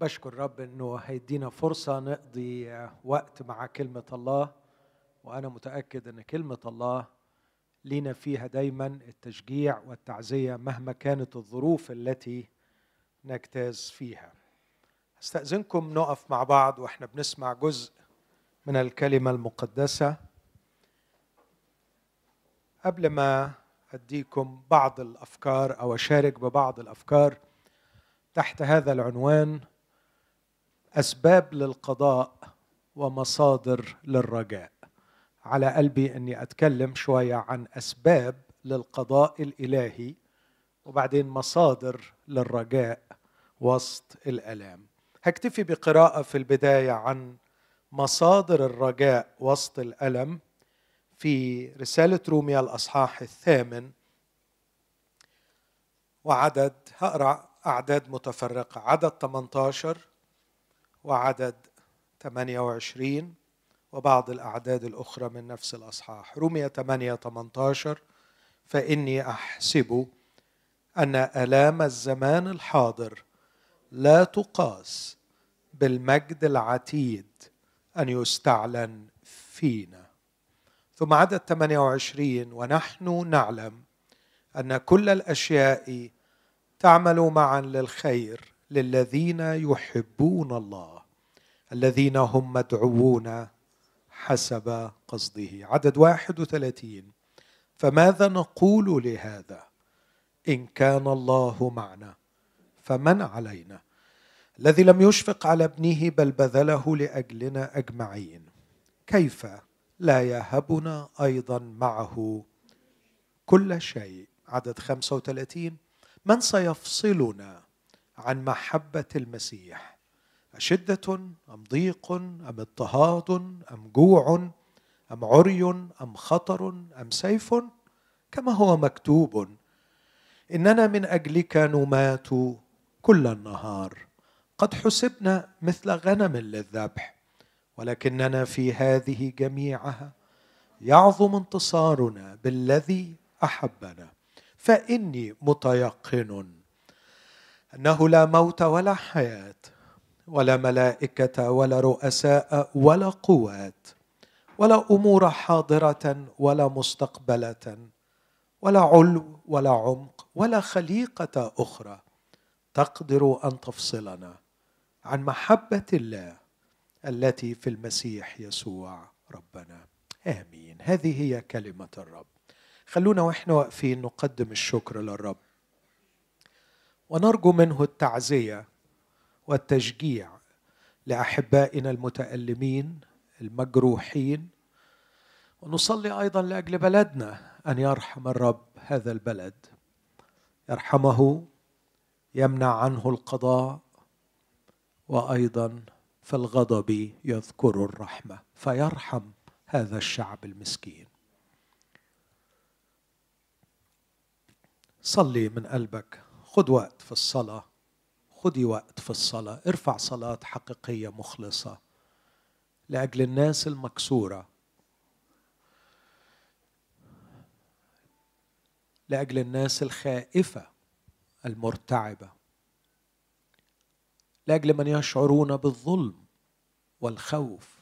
بشكر رب إنه هيدينا فرصة نقضي وقت مع كلمة الله وأنا متأكد إن كلمة الله لينا فيها دايما التشجيع والتعزية مهما كانت الظروف التي نجتاز فيها. استاذنكم نقف مع بعض وإحنا بنسمع جزء من الكلمة المقدسة. قبل ما أديكم بعض الأفكار أو أشارك ببعض الأفكار تحت هذا العنوان أسباب للقضاء ومصادر للرجاء. على قلبي إني أتكلم شوية عن أسباب للقضاء الإلهي وبعدين مصادر للرجاء وسط الألام. هكتفي بقراءة في البداية عن مصادر الرجاء وسط الألم في رسالة روميا الأصحاح الثامن وعدد هقرأ أعداد متفرقة. عدد 18 وعدد 28 وبعض الأعداد الأخرى من نفس الأصحاح. رومية 8 18 فإني أحسب أن آلام الزمان الحاضر لا تقاس بالمجد العتيد أن يستعلن فينا. ثم عدد 28 ونحن نعلم أن كل الأشياء تعمل معا للخير للذين يحبون الله الذين هم مدعوون حسب قصده. عدد واحد وثلاثين. فماذا نقول لهذا؟ إن كان الله معنا فمن علينا؟ الذي لم يشفق على ابنه بل بذله لأجلنا أجمعين. كيف لا يهبنا أيضا معه كل شيء؟ عدد خمسة وثلاثين. من سيفصلنا عن محبة المسيح. أشدة أم ضيق أم اضطهاد أم جوع أم عري أم خطر أم سيف؟ كما هو مكتوب إننا من أجلك نمات كل النهار. قد حسبنا مثل غنم للذبح ولكننا في هذه جميعها يعظم انتصارنا بالذي أحبنا. فإني متيقن أنه لا موت ولا حياة ولا ملائكة ولا رؤساء ولا قوات ولا أمور حاضرة ولا مستقبلة ولا علو ولا عمق ولا خليقة أخرى تقدر أن تفصلنا عن محبة الله التي في المسيح يسوع ربنا. آمين. هذه هي كلمة الرب. خلونا وإحنا واقفين نقدم الشكر للرب. ونرجو منه التعزية والتشجيع لأحبائنا المتألمين المجروحين. ونصلي أيضا لأجل بلدنا أن يرحم الرب هذا البلد. يرحمه يمنع عنه القضاء وأيضا في الغضب يذكر الرحمة. فيرحم هذا الشعب المسكين. صلي من قلبك. خد وقت في الصلاة. خدي وقت في الصلاة. ارفع صلاه حقيقية مخلصة لأجل الناس المكسورة. لأجل الناس الخائفة المرتعبة. لأجل من يشعرون بالظلم والخوف.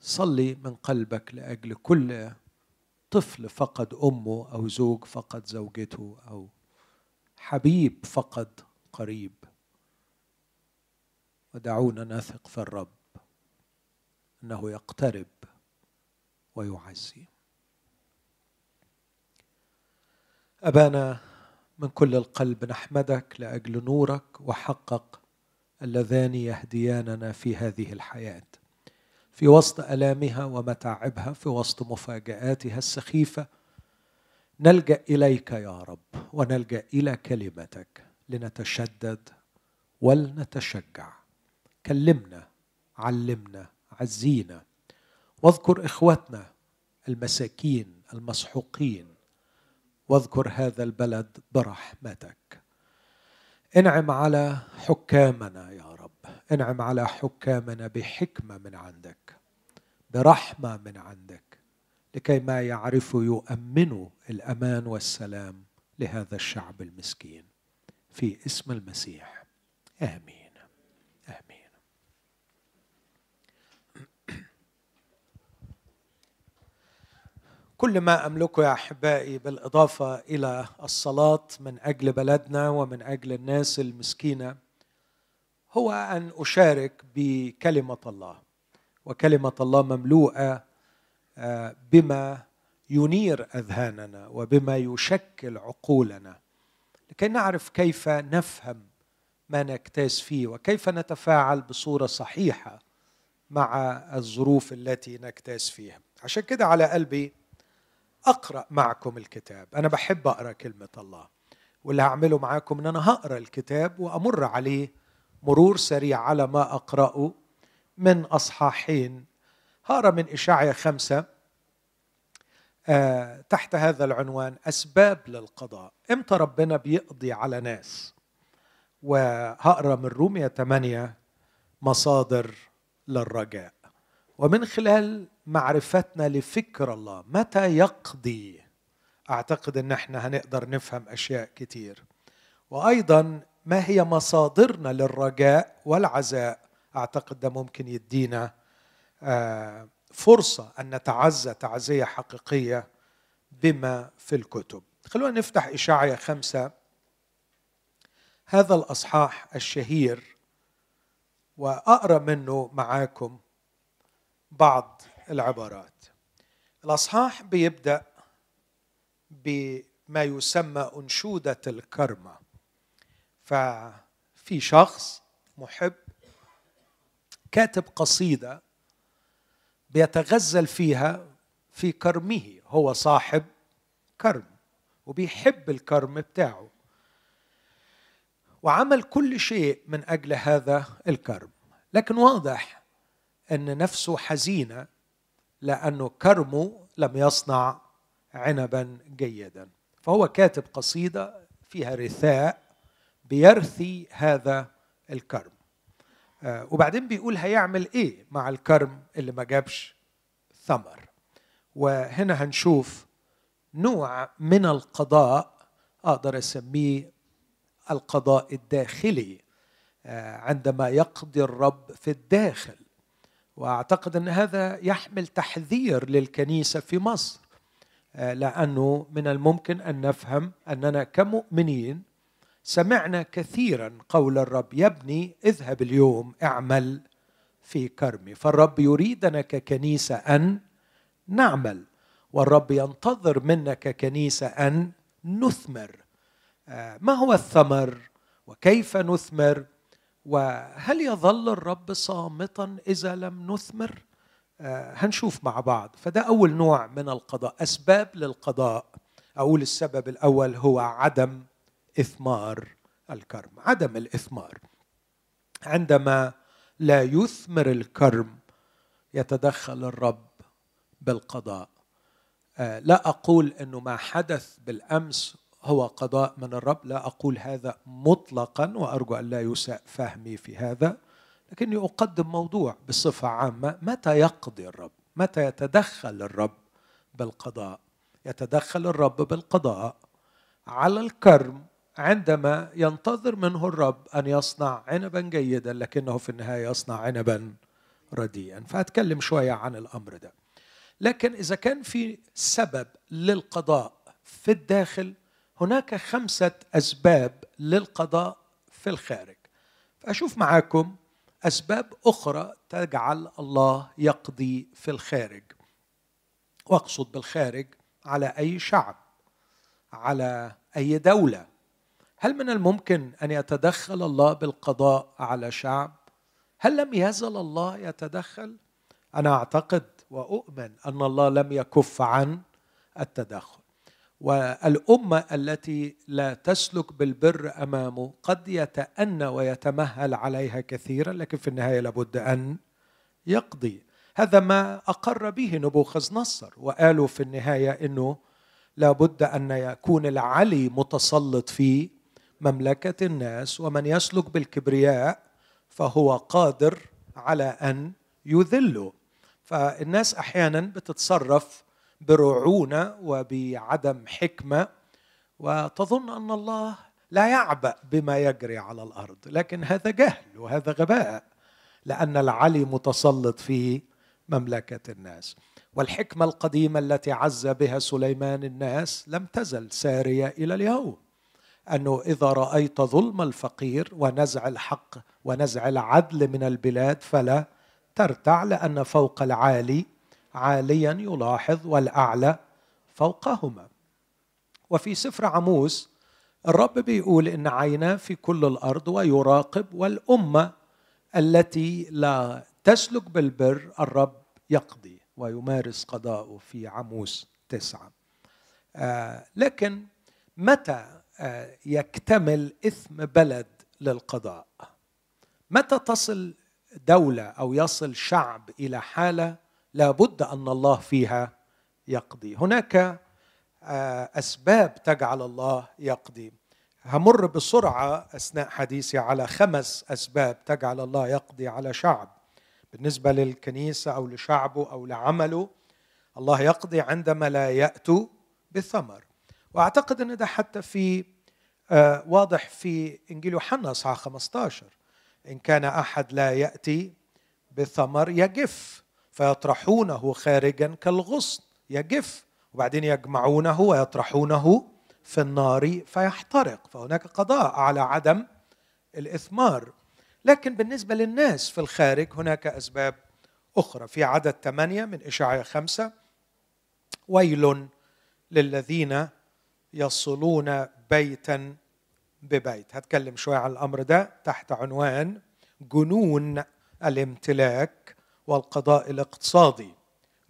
صلي من قلبك لأجل كل طفل فقد أمه أو زوج فقد زوجته أو حبيب فقد قريب. ودعونا نثق في الرب أنه يقترب ويعزي. أبانا من كل القلب نحمدك لأجل نورك وحقق اللذان يهدياننا في هذه الحياة. في وسط آلامها ومتاعبها في وسط مفاجآتها السخيفة نلجأ إليك يا رب ونلجأ إلى كلمتك لنتشدد ولنتشجع. كلمنا علمنا عزينا. واذكر إخوتنا المساكين المسحوقين. واذكر هذا البلد برحمتك. انعم على حكامنا يا رب. انعم على حكامنا بحكمة من عندك برحمة من عندك لكي ما يعرفوا يؤمنوا الأمان والسلام لهذا الشعب المسكين. في اسم المسيح. آمين. آمين. كل ما املكه يا أحبائي بالإضافة إلى الصلاة من أجل بلدنا ومن أجل الناس المسكينة هو أن أشارك بكلمة الله وكلمة الله مملوءة آه، بما ينير أذهاننا وبما يشكل عقولنا لكي نعرف كيف نفهم ما نجتاز فيه وكيف نتفاعل بصورة صحيحة مع الظروف التي نجتاز فيها. عشان كده على قلبي أقرأ معكم الكتاب. أنا بحب أقرأ كلمة الله واللي هعمله معاكم إن أنا هقرأ الكتاب وأمر عليه مرور سريع على ما أقرأه من أصحاحين. هقرا من اشاعيا خمسة آه تحت هذا العنوان أسباب للقضاء. إمتى ربنا بيقضي على ناس؟ وهقرا من رومية 8 مصادر للرجاء. ومن خلال معرفتنا لفكر الله متى يقضي؟ أعتقد إن إحنا هنقدر نفهم أشياء كتير. وأيضا ما هي مصادرنا للرجاء والعزاء؟ أعتقد ده ممكن يدينا آه، فرصة أن نتعزى تعزية حقيقية بما في الكتب. خلونا نفتح اشاعيا خمسة. هذا الأصحاح الشهير وأقرأ منه معاكم بعض العبارات. الأصحاح بيبدأ بما يسمى أنشودة الكرمة. ففي شخص محب كاتب قصيدة بيتغزل فيها في كرمه هو صاحب كرم وبيحب الكرم بتاعه. وعمل كل شيء من أجل هذا الكرم. لكن واضح أن نفسه حزينة لأنه كرمه لم يصنع عنبا جيدا. فهو كاتب قصيدة فيها رثاء بيرثي هذا الكرم. آه، وبعدين بيقول هيعمل إيه مع الكرم اللي ما جابش ثمر؟ وهنا هنشوف نوع من القضاء أقدر أسميه القضاء الداخلي آه، عندما يقضي الرب في الداخل. وأعتقد أن هذا يحمل تحذير للكنيسة في مصر آه، لأنه من الممكن أن نفهم أننا كمؤمنين سمعنا كثيرا قول الرب يا ابني اذهب اليوم اعمل في كرمي. فالرب يريدنا ككنيسه أن نعمل والرب ينتظر منا ككنيسه أن نثمر. آه، ما هو الثمر؟ وكيف نثمر؟ وهل يظل الرب صامتا إذا لم نثمر؟ آه، هنشوف مع بعض. فده أول نوع من القضاء أسباب للقضاء. أقول السبب الأول هو عدم إثمار الكرم عدم الإثمار. عندما لا يثمر الكرم يتدخل الرب بالقضاء. آه، لا أقول إنه ما حدث بالأمس هو قضاء من الرب لا أقول هذا مطلقا وأرجو أن لا يساء فهمي في هذا لكني أقدم موضوع بصفة عامة. متى يقضي الرب؟ متى يتدخل الرب بالقضاء؟ يتدخل الرب بالقضاء على الكرم عندما ينتظر منه الرب أن يصنع عنبا جيدا لكنه في النهاية يصنع عنبا رديئا. فأتكلم شوية عن الأمر ده. لكن إذا كان في سبب للقضاء في الداخل هناك خمسة أسباب للقضاء في الخارج. فأشوف معاكم أسباب أخرى تجعل الله يقضي في الخارج. وأقصد بالخارج على أي شعب على أي دولة. هل من الممكن أن يتدخل الله بالقضاء على شعب؟ هل لم يزل الله يتدخل؟ أنا أعتقد وأؤمن أن الله لم يكف عن التدخل. والأمة التي لا تسلك بالبر أمامه قد يتأنى ويتمهل عليها كثيرا لكن في النهاية لابد أن يقضي. هذا ما أقر به نبوخذ نصر وقالوا في النهاية إنه لابد أن يكون العلي متسلط في مملكة الناس ومن يسلك بالكبرياء فهو قادر على أن يذله. فالناس أحيانا بتتصرف برعونة وبعدم حكمة وتظن أن الله لا يعبأ بما يجري على الأرض. لكن هذا جهل وهذا غباء لأن العلي متسلط في مملكة الناس. والحكمة القديمة التي عز بها سليمان الناس لم تزل سارية إلى اليوم. أنه إذا رأيت ظلم الفقير ونزع الحق ونزع العدل من البلاد فلا ترتع لأن فوق العالي عاليا يلاحظ والأعلى فوقهما. وفي سفر عموس الرب بيقول إن عيناه في كل الأرض ويراقب والأمة التي لا تسلك بالبر الرب يقضي ويمارس قضاءه في عموس تسعة. آه لكن متى يكتمل إثم بلد للقضاء. متى تصل دولة أو يصل شعب إلى حالة لابد أن الله فيها يقضي؟ هناك آه، أسباب تجعل الله يقضي. همر بسرعة أثناء حديثي على خمس أسباب تجعل الله يقضي على شعب. بالنسبة للكنيسة أو لشعبه أو لعمله الله يقضي عندما لا يأتوا بثمر وأعتقد أن ده حتى في آه، واضح في إنجيل يوحنا اصحاح 15 إن كان أحد لا يأتي بثمر يجف فيطرحونه خارجا كالغصن يجف وبعدين يجمعونه ويطرحونه في النار فيحترق. فهناك قضاء على عدم الإثمار. لكن بالنسبة للناس في الخارج هناك أسباب أخرى. في عدد ثمانية من إشعياء خمسة ويل للذين يصلون بيتا ببيت. هتكلم شوية عن الأمر ده. تحت عنوان جنون الامتلاك والقضاء الاقتصادي.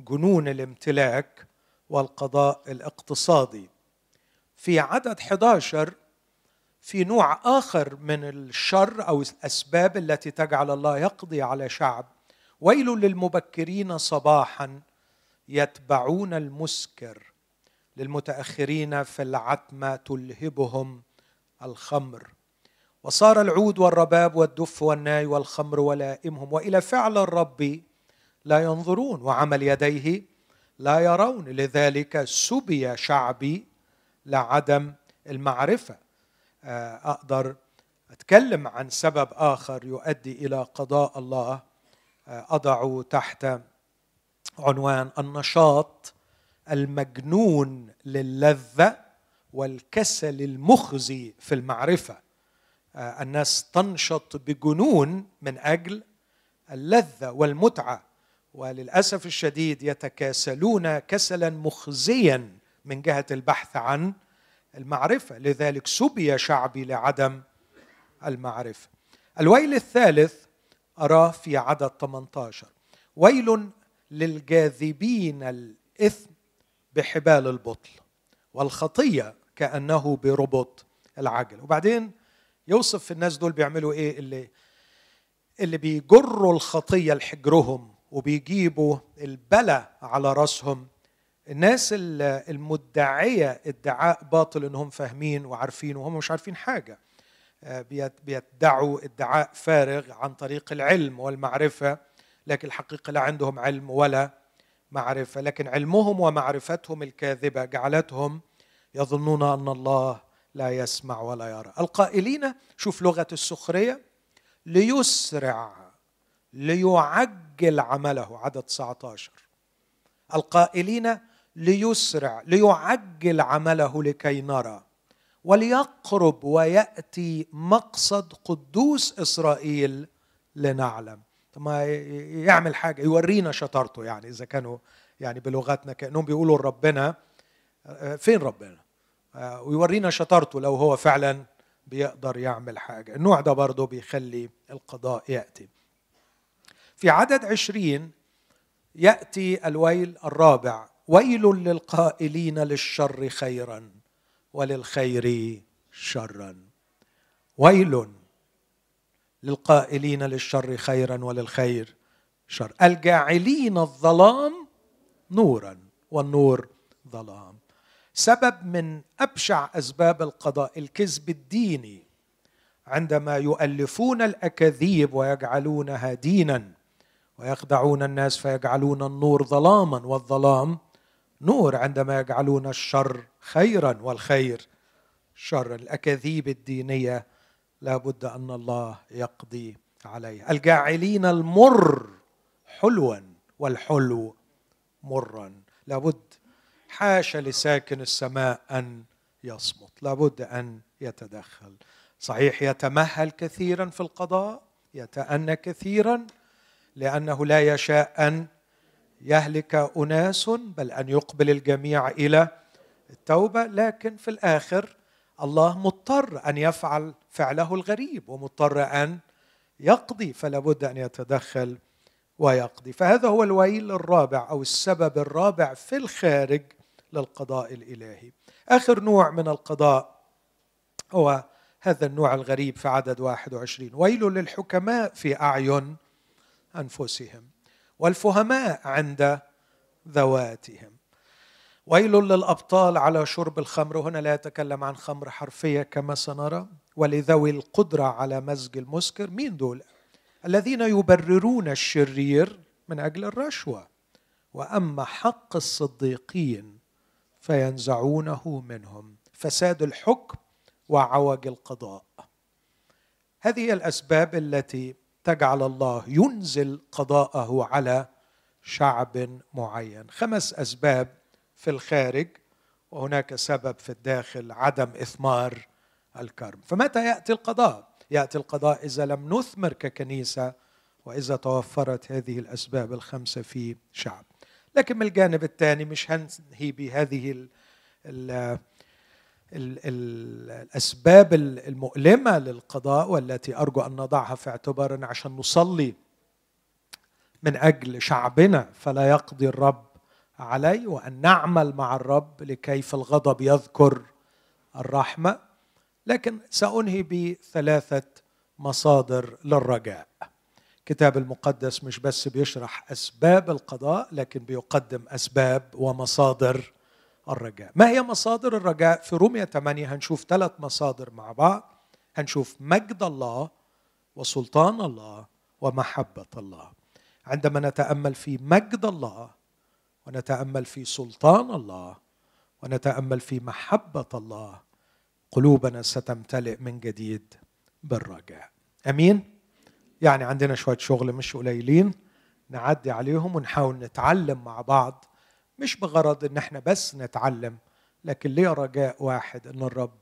جنون الامتلاك والقضاء الاقتصادي. في عدد 11 في نوع آخر من الشر أو الأسباب التي تجعل الله يقضي على شعب. ويل للمبكرين صباحا يتبعون المسكر. للمتأخرين في العتمة تلهبهم الخمر. وصار العود والرباب والدف والناي والخمر ولائمهم وإلى فعل الرب لا ينظرون وعمل يديه لا يرون. لذلك سبي شعبي لعدم المعرفة. آه، أقدر أتكلم عن سبب آخر يؤدي إلى قضاء الله. آه، أضع تحت عنوان النشاط المجنون للذة والكسل المخزي في المعرفة. آه، الناس تنشط بجنون من أجل اللذة والمتعة وللأسف الشديد يتكاسلون كسلا مخزيا من جهة البحث عن المعرفة. لذلك سبي شعبي لعدم المعرفة. الويل الثالث اراه في عدد 18 ويل للجاذبين الإثم بحبال البطل والخطية كأنه بربط العجل وبعدين يوصف الناس دول بيعملوا إيه؟ اللي اللي بيجروا الخطية لحجرهم وبيجيبوا البلا على رأسهم. الناس المدعية ادعاء باطل انهم فاهمين وعارفين وهم مش عارفين حاجة. آه، بيدعوا ادعاء فارغ عن طريق العلم والمعرفة لكن الحقيقة لا عندهم علم ولا معرفة لكن علمهم ومعرفتهم الكاذبة جعلتهم يظنون أن الله لا يسمع ولا يرى. القائلين شوف لغة السخرية ليسرع ليعجل عمله عدد 19 القائلين ليسرع ليعجل عمله لكي نرى وليقرب ويأتي مقصد قدوس إسرائيل لنعلم. ما يعمل حاجة يورينا شطارته يعني إذا كانوا يعني بلغتنا كأنهم بيقولوا لربنا آه، فين ربنا؟ آه، ويورينا شطارته لو هو فعلا بيقدر يعمل حاجة. النوع ده برضه بيخلي القضاء يأتي. في عدد عشرين يأتي الويل الرابع ويل للقائلين للشر خيرا وللخير شرا. ويل للقائلين للشر خيرا وللخير. شر. الجاعلين الظلام نورا والنور ظلام. سبب من أبشع أسباب القضاء الكذب الديني عندما يؤلفون الأكاذيب ويجعلونها دينا ويخدعون الناس فيجعلون النور ظلاما والظلام نور عندما يجعلون الشر خيرا والخير. شرا الأكاذيب الدينية لابد أن الله يقضي عليها الجاعلين المر حلوا والحلو مرا. لابد حاشا لساكن السماء أن يصمت. لابد أن يتدخل. صحيح يتمهل كثيرا في القضاء يتأنى كثيرا لأنه لا يشاء أن يهلك أناس بل أن يقبل الجميع إلى التوبة. لكن في الآخر الله مضطر أن يفعل فعله الغريب ومضطر أن يقضي فلا بد أن يتدخل ويقضي. فهذا هو الويل الرابع أو السبب الرابع في الخارج للقضاء الإلهي. آخر نوع من القضاء هو هذا النوع الغريب في عدد 21 ويل للحكماء في أعين أنفسهم والفهماء عند ذواتهم. ويل للأبطال على شرب الخمر. هنا لا يتكلم عن خمر حرفية كما سنرى ولذوي القدرة على مزج المسكر. مين دول؟ الذين يبررون الشرير من أجل الرشوة. وأما حق الصديقين فينزعونه منهم. فساد الحكم وعوج القضاء. هذه الأسباب التي تجعل الله ينزل قضاءه على شعب معين. خمس أسباب في الخارج وهناك سبب في الداخل عدم إثمار الكرم. فمتى يأتي القضاء؟ يأتي القضاء إذا لم نثمر ككنيسة وإذا توفرت هذه الأسباب الخمسة في شعب. لكن من الجانب الثاني مش هنهي بهذه ال ال الأسباب المؤلمة للقضاء والتي أرجو أن نضعها في اعتبارنا عشان نصلي من أجل شعبنا فلا يقضي الرب عليه وأن نعمل مع الرب لكي في الغضب يذكر الرحمة لكن سأنهي بثلاثة مصادر للرجاء. الكتاب المقدس مش بس بيشرح أسباب القضاء لكن بيقدم أسباب ومصادر الرجاء. ما هي مصادر الرجاء؟ في رومية 8 هنشوف ثلاث مصادر مع بعض. هنشوف مجد الله وسلطان الله ومحبة الله. عندما نتأمل في مجد الله ونتأمل في سلطان الله ونتأمل في محبة الله. قلوبنا ستمتلئ من جديد بالرجاء. أمين؟ يعني عندنا شوية شغل مش قليلين نعدي عليهم ونحاول نتعلم مع بعض. مش بغرض إن إحنا بس نتعلم لكن ليه رجاء واحد إن الرب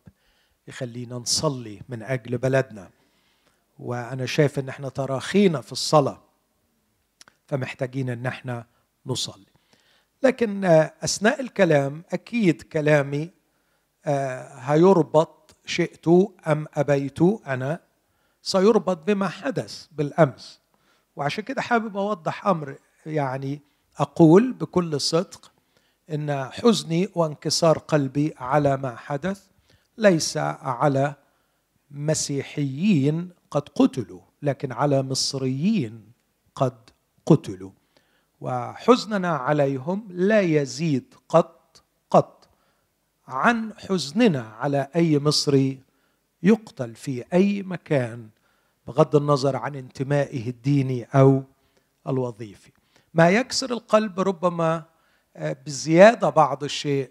يخلينا نصلي من أجل بلدنا؟ وأنا شايف إن إحنا تراخينا في الصلاة فمحتاجين إن إحنا نصلي. لكن أثناء الكلام أكيد كلامي آه، هيربط شئت أم أبيت أنا؟ سيربط بما حدث بالأمس. وعشان كده حابب أوضح أمر يعني أقول بكل صدق إن حزني وانكسار قلبي على ما حدث ليس على مسيحيين قد قتلوا لكن على مصريين قد قتلوا. وحزننا عليهم لا يزيد قط قط. عن حزننا على أي مصري يقتل في أي مكان بغض النظر عن انتمائه الديني أو الوظيفي. ما يكسر القلب ربما آه، بزيادة بعض الشيء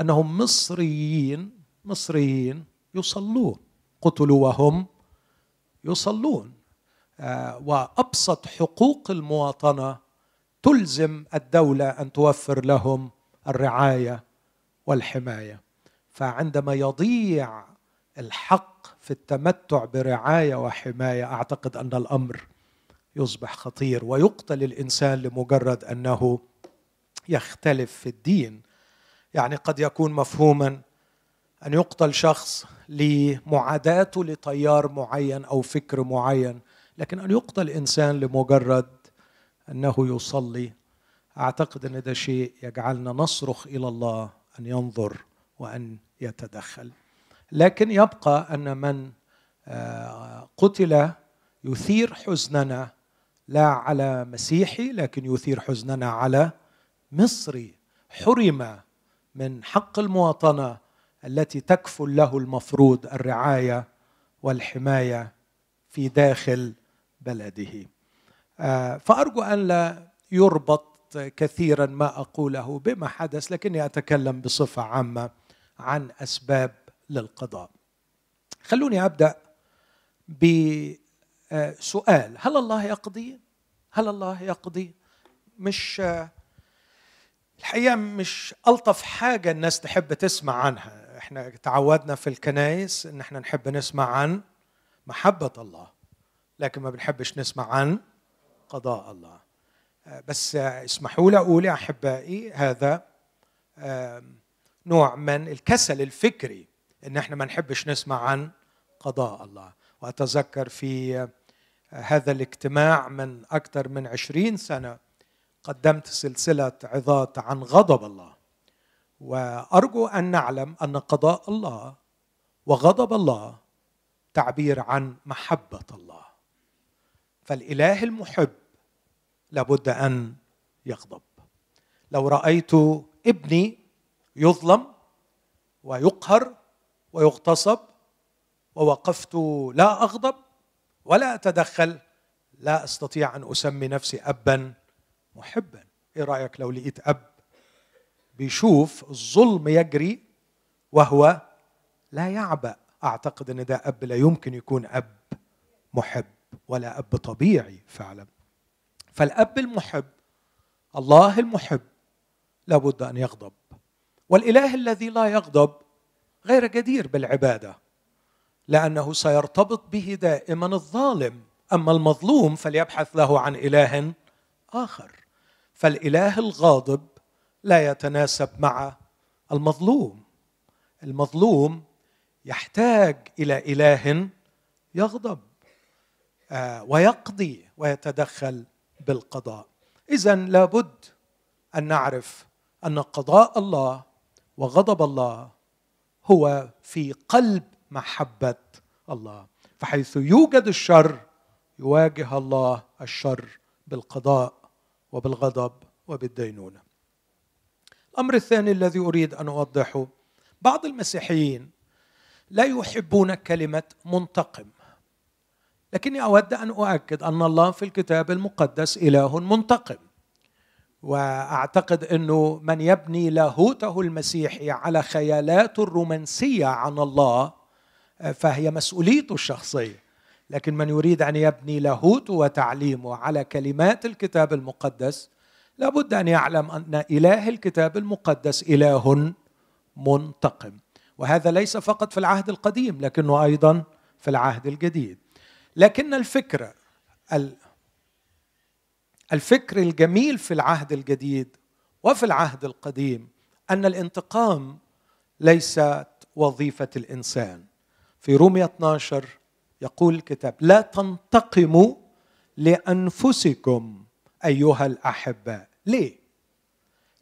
أنهم مصريين مصريين يصلون قتلوا وهم يصلون. آه، وأبسط حقوق المواطنة تلزم الدولة أن توفر لهم الرعاية والحماية. فعندما يضيع الحق في التمتع برعاية وحماية أعتقد أن الأمر يصبح خطير ويقتل الإنسان لمجرد أنه يختلف في الدين. يعني قد يكون مفهوما أن يقتل شخص لمعاداته لتيار معين أو فكر معين لكن أن يقتل إنسان لمجرد أنه يصلي. أعتقد أن ده شيء يجعلنا نصرخ إلى الله أن ينظر وأن يتدخل. لكن يبقى أن من آه، قتل يثير حزننا لا على مسيحي لكن يثير حزننا على مصري. حرم من حق المواطنة التي تكفل له المفروض الرعاية والحماية في داخل بلده. آه، فأرجو أن لا يربط كثيرا ما أقوله بما حدث لكني أتكلم بصفة عامة عن أسباب للقضاء. خلوني أبدأ بسؤال. هل الله يقضي؟ هل الله يقضي؟ مش الحقيقة مش ألطف حاجة الناس تحب تسمع عنها. إحنا تعودنا في الكنائس إن إحنا نحب نسمع عن محبة الله لكن ما بنحبش نسمع عن قضاء الله. بس اسمحوا لي أقول يا أحبائي هذا نوع من الكسل الفكري إن إحنا ما نحبش نسمع عن قضاء الله. وأتذكر في هذا الاجتماع من أكثر من عشرين سنة قدمت سلسلة عظات عن غضب الله. وأرجو أن نعلم أن قضاء الله وغضب الله تعبير عن محبة الله. فالإله المحب لابد أن يغضب. لو رأيت ابني يظلم ويقهر ويغتصب ووقفت لا أغضب ولا أتدخل لا أستطيع أن أسمي نفسي ابا محبا. إيه رأيك لو لقيت أب بيشوف الظلم يجري وهو لا يعبأ؟ أعتقد إن ده أب لا يمكن يكون أب محب. ولا أب طبيعي فعلا. فالأب المحب الله المحب لابد أن يغضب. والإله الذي لا يغضب غير جدير بالعبادة لأنه سيرتبط به دائما الظالم. أما المظلوم فليبحث له عن إله آخر. فالإله الغاضب لا يتناسب مع المظلوم. المظلوم يحتاج إلى إله يغضب. ويقضي ويتدخل بالقضاء. اذا لابد أن نعرف أن قضاء الله وغضب الله هو في قلب محبة الله فحيث يوجد الشر يواجه الله الشر بالقضاء وبالغضب وبالدينونة. الأمر الثاني الذي أريد أن أوضحه بعض المسيحيين لا يحبون كلمة منتقم. لكني أود أن أؤكد أن الله في الكتاب المقدس إله منتقم. وأعتقد انه من يبني لاهوته المسيحي على خيالات الرومانسية عن الله فهي مسؤوليته الشخصية. لكن من يريد أن يبني لاهوته وتعليمه على كلمات الكتاب المقدس لابد أن يعلم أن إله الكتاب المقدس إله منتقم. وهذا ليس فقط في العهد القديم لكنه أيضا في العهد الجديد. لكن الفكرة الفكر الجميل في العهد الجديد وفي العهد القديم أن الانتقام ليست وظيفة الإنسان. في رومية 12 يقول الكتاب لا تنتقموا لأنفسكم أيها الأحباء. ليه؟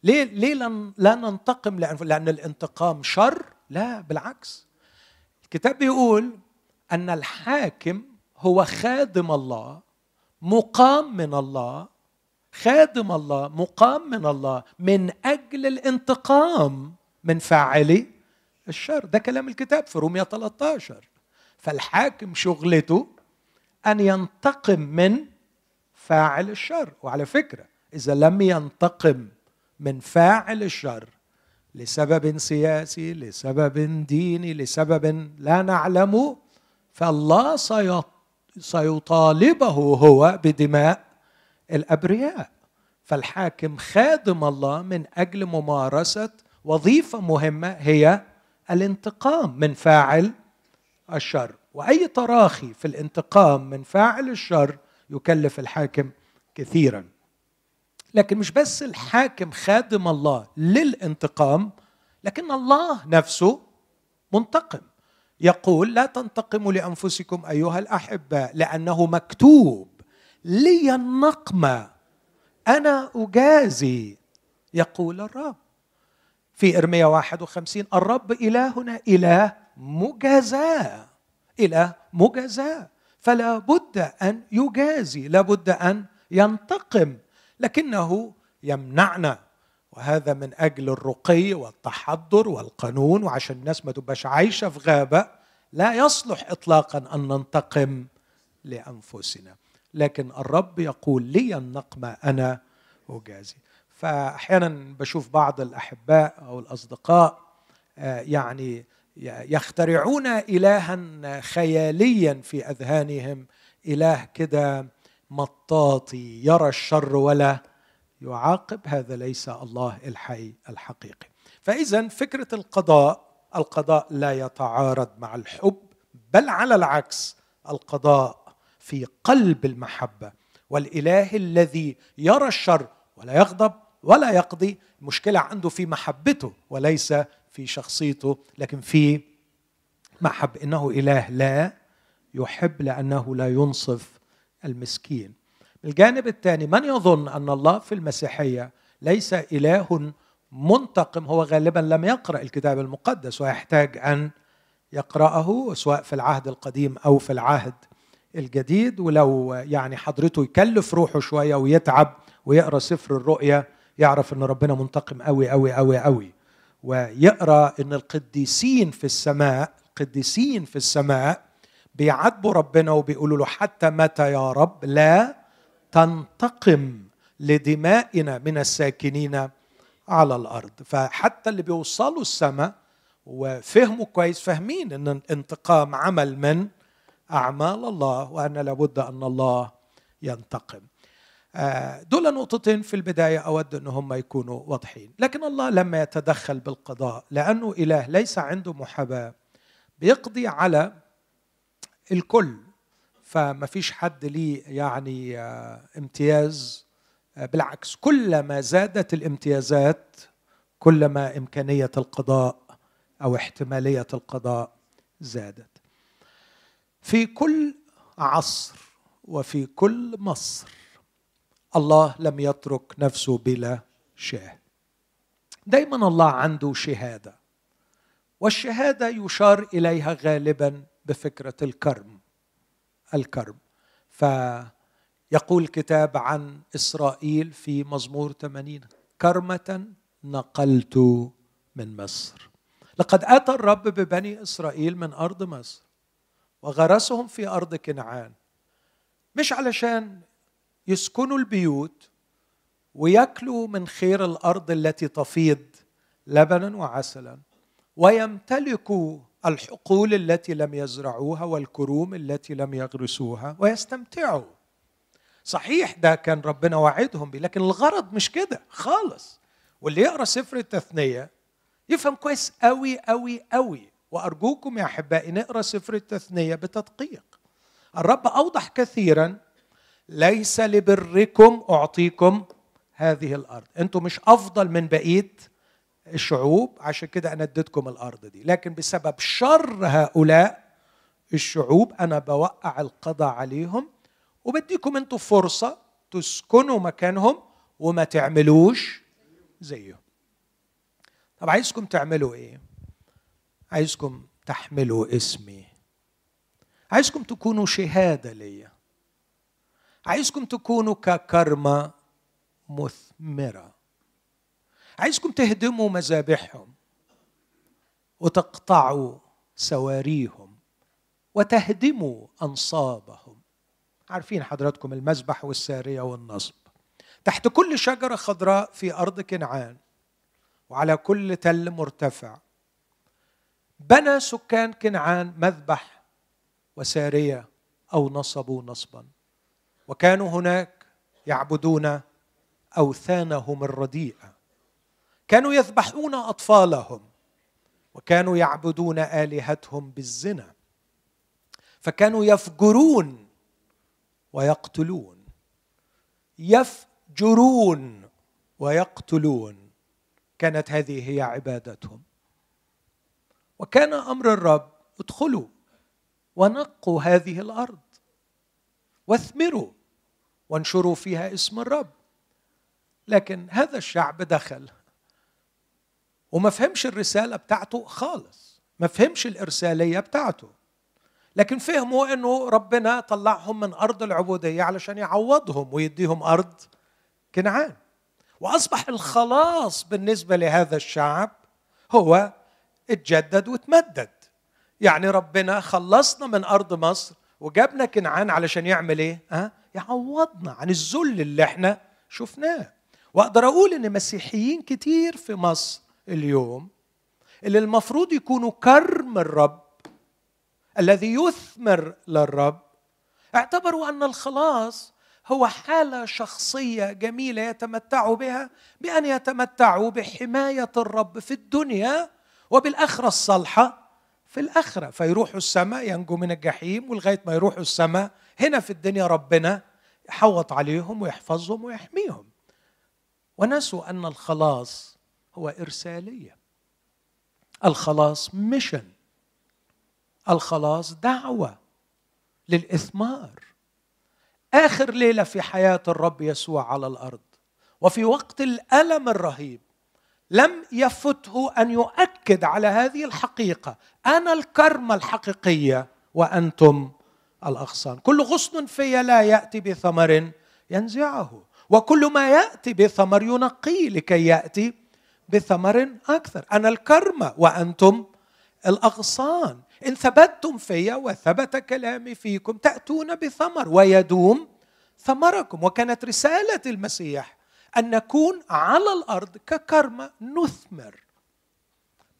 ليه ليه لا ننتقم لأن الانتقام شر؟ لا بالعكس. الكتاب بيقول أن الحاكم هو خادم الله مقام من الله خادم الله مقام من الله من أجل الانتقام من فاعلي الشر. ده كلام الكتاب في رومية 13 فالحاكم شغلته أن ينتقم من فاعل الشر. وعلى فكرة إذا لم ينتقم من فاعل الشر لسبب سياسي لسبب ديني لسبب لا نعلمه فالله سيطالبه هو بدماء الأبرياء. فالحاكم خادم الله من أجل ممارسة وظيفة مهمة هي الانتقام من فاعل الشر. وأي تراخي في الانتقام من فاعل الشر يكلف الحاكم كثيرا. لكن مش بس الحاكم خادم الله للانتقام لكن الله نفسه منتقم. يقول لا تنتقموا لأنفسكم أيها الاحباء لأنه مكتوب لي النقمه أنا أجازي يقول الرب. في إرميا 51 الرب إلهنا إله مجازاه إله مجازاه فلا بد أن يجازي لابد أن ينتقم لكنه يمنعنا. وهذا من أجل الرقي والتحضر والقانون وعشان الناس ما تبقاش عايشة في غابة لا يصلح اطلاقا أن ننتقم لأنفسنا. لكن الرب يقول لي النقمه أنا اجازي فاحيانا بشوف بعض الأحباء أو الأصدقاء آه، يعني يخترعون الها خياليا في أذهانهم. إله كده مطاطي يرى الشر ولا يعاقب هذا ليس الله الحي الحقيقي. فاذا فكرة القضاء القضاء لا يتعارض مع الحب بل على العكس القضاء في قلب المحبة. والإله الذي يرى الشر ولا يغضب ولا يقضي المشكلة عنده في محبته وليس في شخصيته لكن في محب. إنه إله لا يحب لأنه لا ينصف المسكين. الجانب الثاني من يظن أن الله في المسيحية ليس إله منتقم هو غالبا لم يقرأ الكتاب المقدس ويحتاج أن يقرأه سواء في العهد القديم أو في العهد الجديد ولو يعني حضرته يكلف روحه شوية ويتعب ويقرأ سفر الرؤيا يعرف إن ربنا منتقم قوي قوي قوي قوي ويقرأ إن القديسين في السماء القديسين في السماء بيعاتبوا ربنا وبيقولوا له حتى متى يا رب؟ لا. تنتقم لدمائنا من الساكنين على الأرض. فحتى اللي بيوصلوا السماء وفهموا كويس فاهمين إن الانتقام عمل من؟ أعمال الله وأن لابد أن الله ينتقم. آه، دول نقطتين في البداية أود إن هم يكونوا واضحين. لكن الله لما يتدخل بالقضاء لأنه إله ليس عنده محاباة بيقضي على الكل. فما فيش حد ليه يعني آه، امتياز آه، بالعكس كلما زادت الامتيازات كلما إمكانية القضاء أو احتمالية القضاء زادت. في كل عصر وفي كل مصر الله لم يترك نفسه بلا شاه. دايما الله عنده شهادة والشهادة يشار إليها غالبا بفكرة الكرم. الكرم فيقول الكتاب عن إسرائيل في مزمور 80 كرمة نقلت من مصر. لقد آتى الرب ببني إسرائيل من أرض مصر وغرسهم في أرض كنعان مش علشان يسكنوا البيوت وياكلوا من خير الأرض التي تفيض لبنا وعسلا ويمتلكوا الحقول التي لم يزرعوها والكروم التي لم يغرسوها ويستمتعوا. صحيح ده كان ربنا وعدهم بيه لكن الغرض مش كده خالص. واللي يقرأ سفر التثنية يفهم كويس قوي قوي قوي وأرجوكم يا أحبائي نقرأ سفر التثنية بتدقيق. الرب أوضح كثيرا ليس لبركم أعطيكم هذه الأرض. أنتم مش أفضل من بقيه الشعوب عشان كده أنا اديتكم الأرض دي. لكن بسبب شر هؤلاء الشعوب أنا بوقع القضاء عليهم وبديكم أنتم فرصة تسكنوا مكانهم وما تعملوش زيهم. طب عايزكم تعملوا إيه؟ عايزكم تحملوا اسمي. عايزكم تكونوا شهادة ليا. عايزكم تكونوا ككرمة مثمرة. عايزكم تهدموا مذابحهم وتقطعوا سواريهم وتهدموا أنصابهم. عارفين حضراتكم المذبح والسارية والنصب. تحت كل شجرة خضراء في أرض كنعان وعلى كل تل مرتفع بنى سكان كنعان مذبح وسارية أو نصبوا نصبا. وكانوا هناك يعبدون أوثانهم الرديئة. كانوا يذبحون أطفالهم وكانوا يعبدون آلهتهم بالزنا فكانوا يفجرون ويقتلون يفجرون ويقتلون كانت هذه هي عبادتهم. وكان أمر الرب ادخلوا ونقوا هذه الأرض واثمروا وانشروا فيها اسم الرب. لكن هذا الشعب دخل. وما فهمش الرسالة بتاعته خالص. ما فهمش الإرسالية بتاعته. لكن فهموا إنه ربنا طلعهم من أرض العبودية علشان يعوضهم ويديهم أرض كنعان. وأصبح الخلاص بالنسبة لهذا الشعب هو اتجدد وتمدد. يعني ربنا خلصنا من أرض مصر وجابنا كنعان علشان يعمل إيه؟ ها؟ يعوضنا عن الذل اللي إحنا شفناه. وأقدر أقول إن مسيحيين كتير في مصر اليوم اللي المفروض يكونوا كرم الرب الذي يثمر للرب اعتبروا أن الخلاص هو حالة شخصية جميلة يتمتعوا بها بأن يتمتعوا بحماية الرب في الدنيا وبالأخرة الصالحة في الأخرة. فيروحوا السماء ينجوا من الجحيم ولغاية ما يروحوا السماء هنا في الدنيا ربنا يحوط عليهم ويحفظهم ويحميهم. ونسوا أن الخلاص هو إرسالية. الخلاص ميشن الخلاص دعوة للإثمار. آخر ليلة في حياة الرب يسوع على الأرض. وفي وقت الألم الرهيب لم يفته أن يؤكد على هذه الحقيقة. أنا الكرمة الحقيقية وأنتم الأغصان. كل غصن في لا يأتي بثمر ينزعه. وكل ما يأتي بثمر ينقيه لكي يأتي بثمر أكثر. أنا الكرمة وأنتم الأغصان. إن ثبتتم في وثبت كلامي فيكم تأتون بثمر ويدوم ثمركم. وكانت رسالة المسيح أن نكون على الأرض ككرمة نثمر.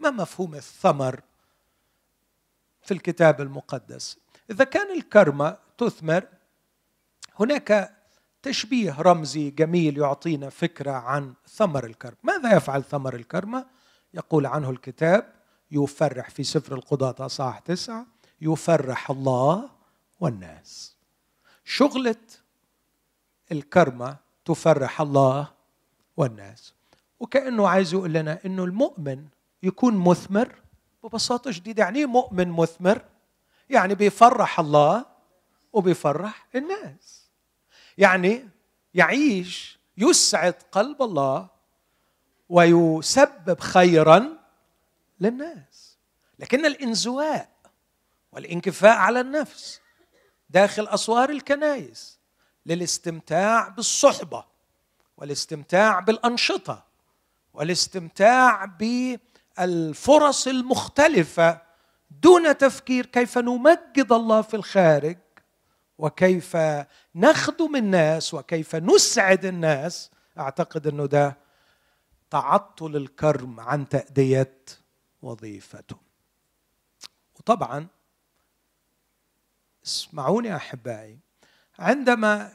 ما مفهوم الثمر في الكتاب المقدس؟ إذا كان الكرمة تثمر هناك تشبيه رمزي جميل يعطينا فكرة عن ثمر الكرم. ماذا يفعل ثمر الكرمة؟ يقول عنه الكتاب يفرح في سفر القضاة أصحاح تسعة يفرح الله والناس. شغلة الكرمة تفرح الله والناس. وكأنه عايز يقول لنا أنه المؤمن يكون مثمر ببساطة شديدة يعني إيه مؤمن مثمر؟ يعني بيفرح الله وبيفرح الناس. يعني يعيش يسعد قلب الله ويسبب خيرا للناس. لكن الإنزواء والانكفاء على النفس داخل أسوار الكنائس للاستمتاع بالصحبة والاستمتاع بالأنشطة والاستمتاع بالفرص المختلفة دون تفكير كيف نمجد الله في الخارج وكيف نخدم الناس وكيف نسعد الناس أعتقد أنه ده تعطل الكرم عن تأدية وظيفته. وطبعا اسمعوني أحبائي عندما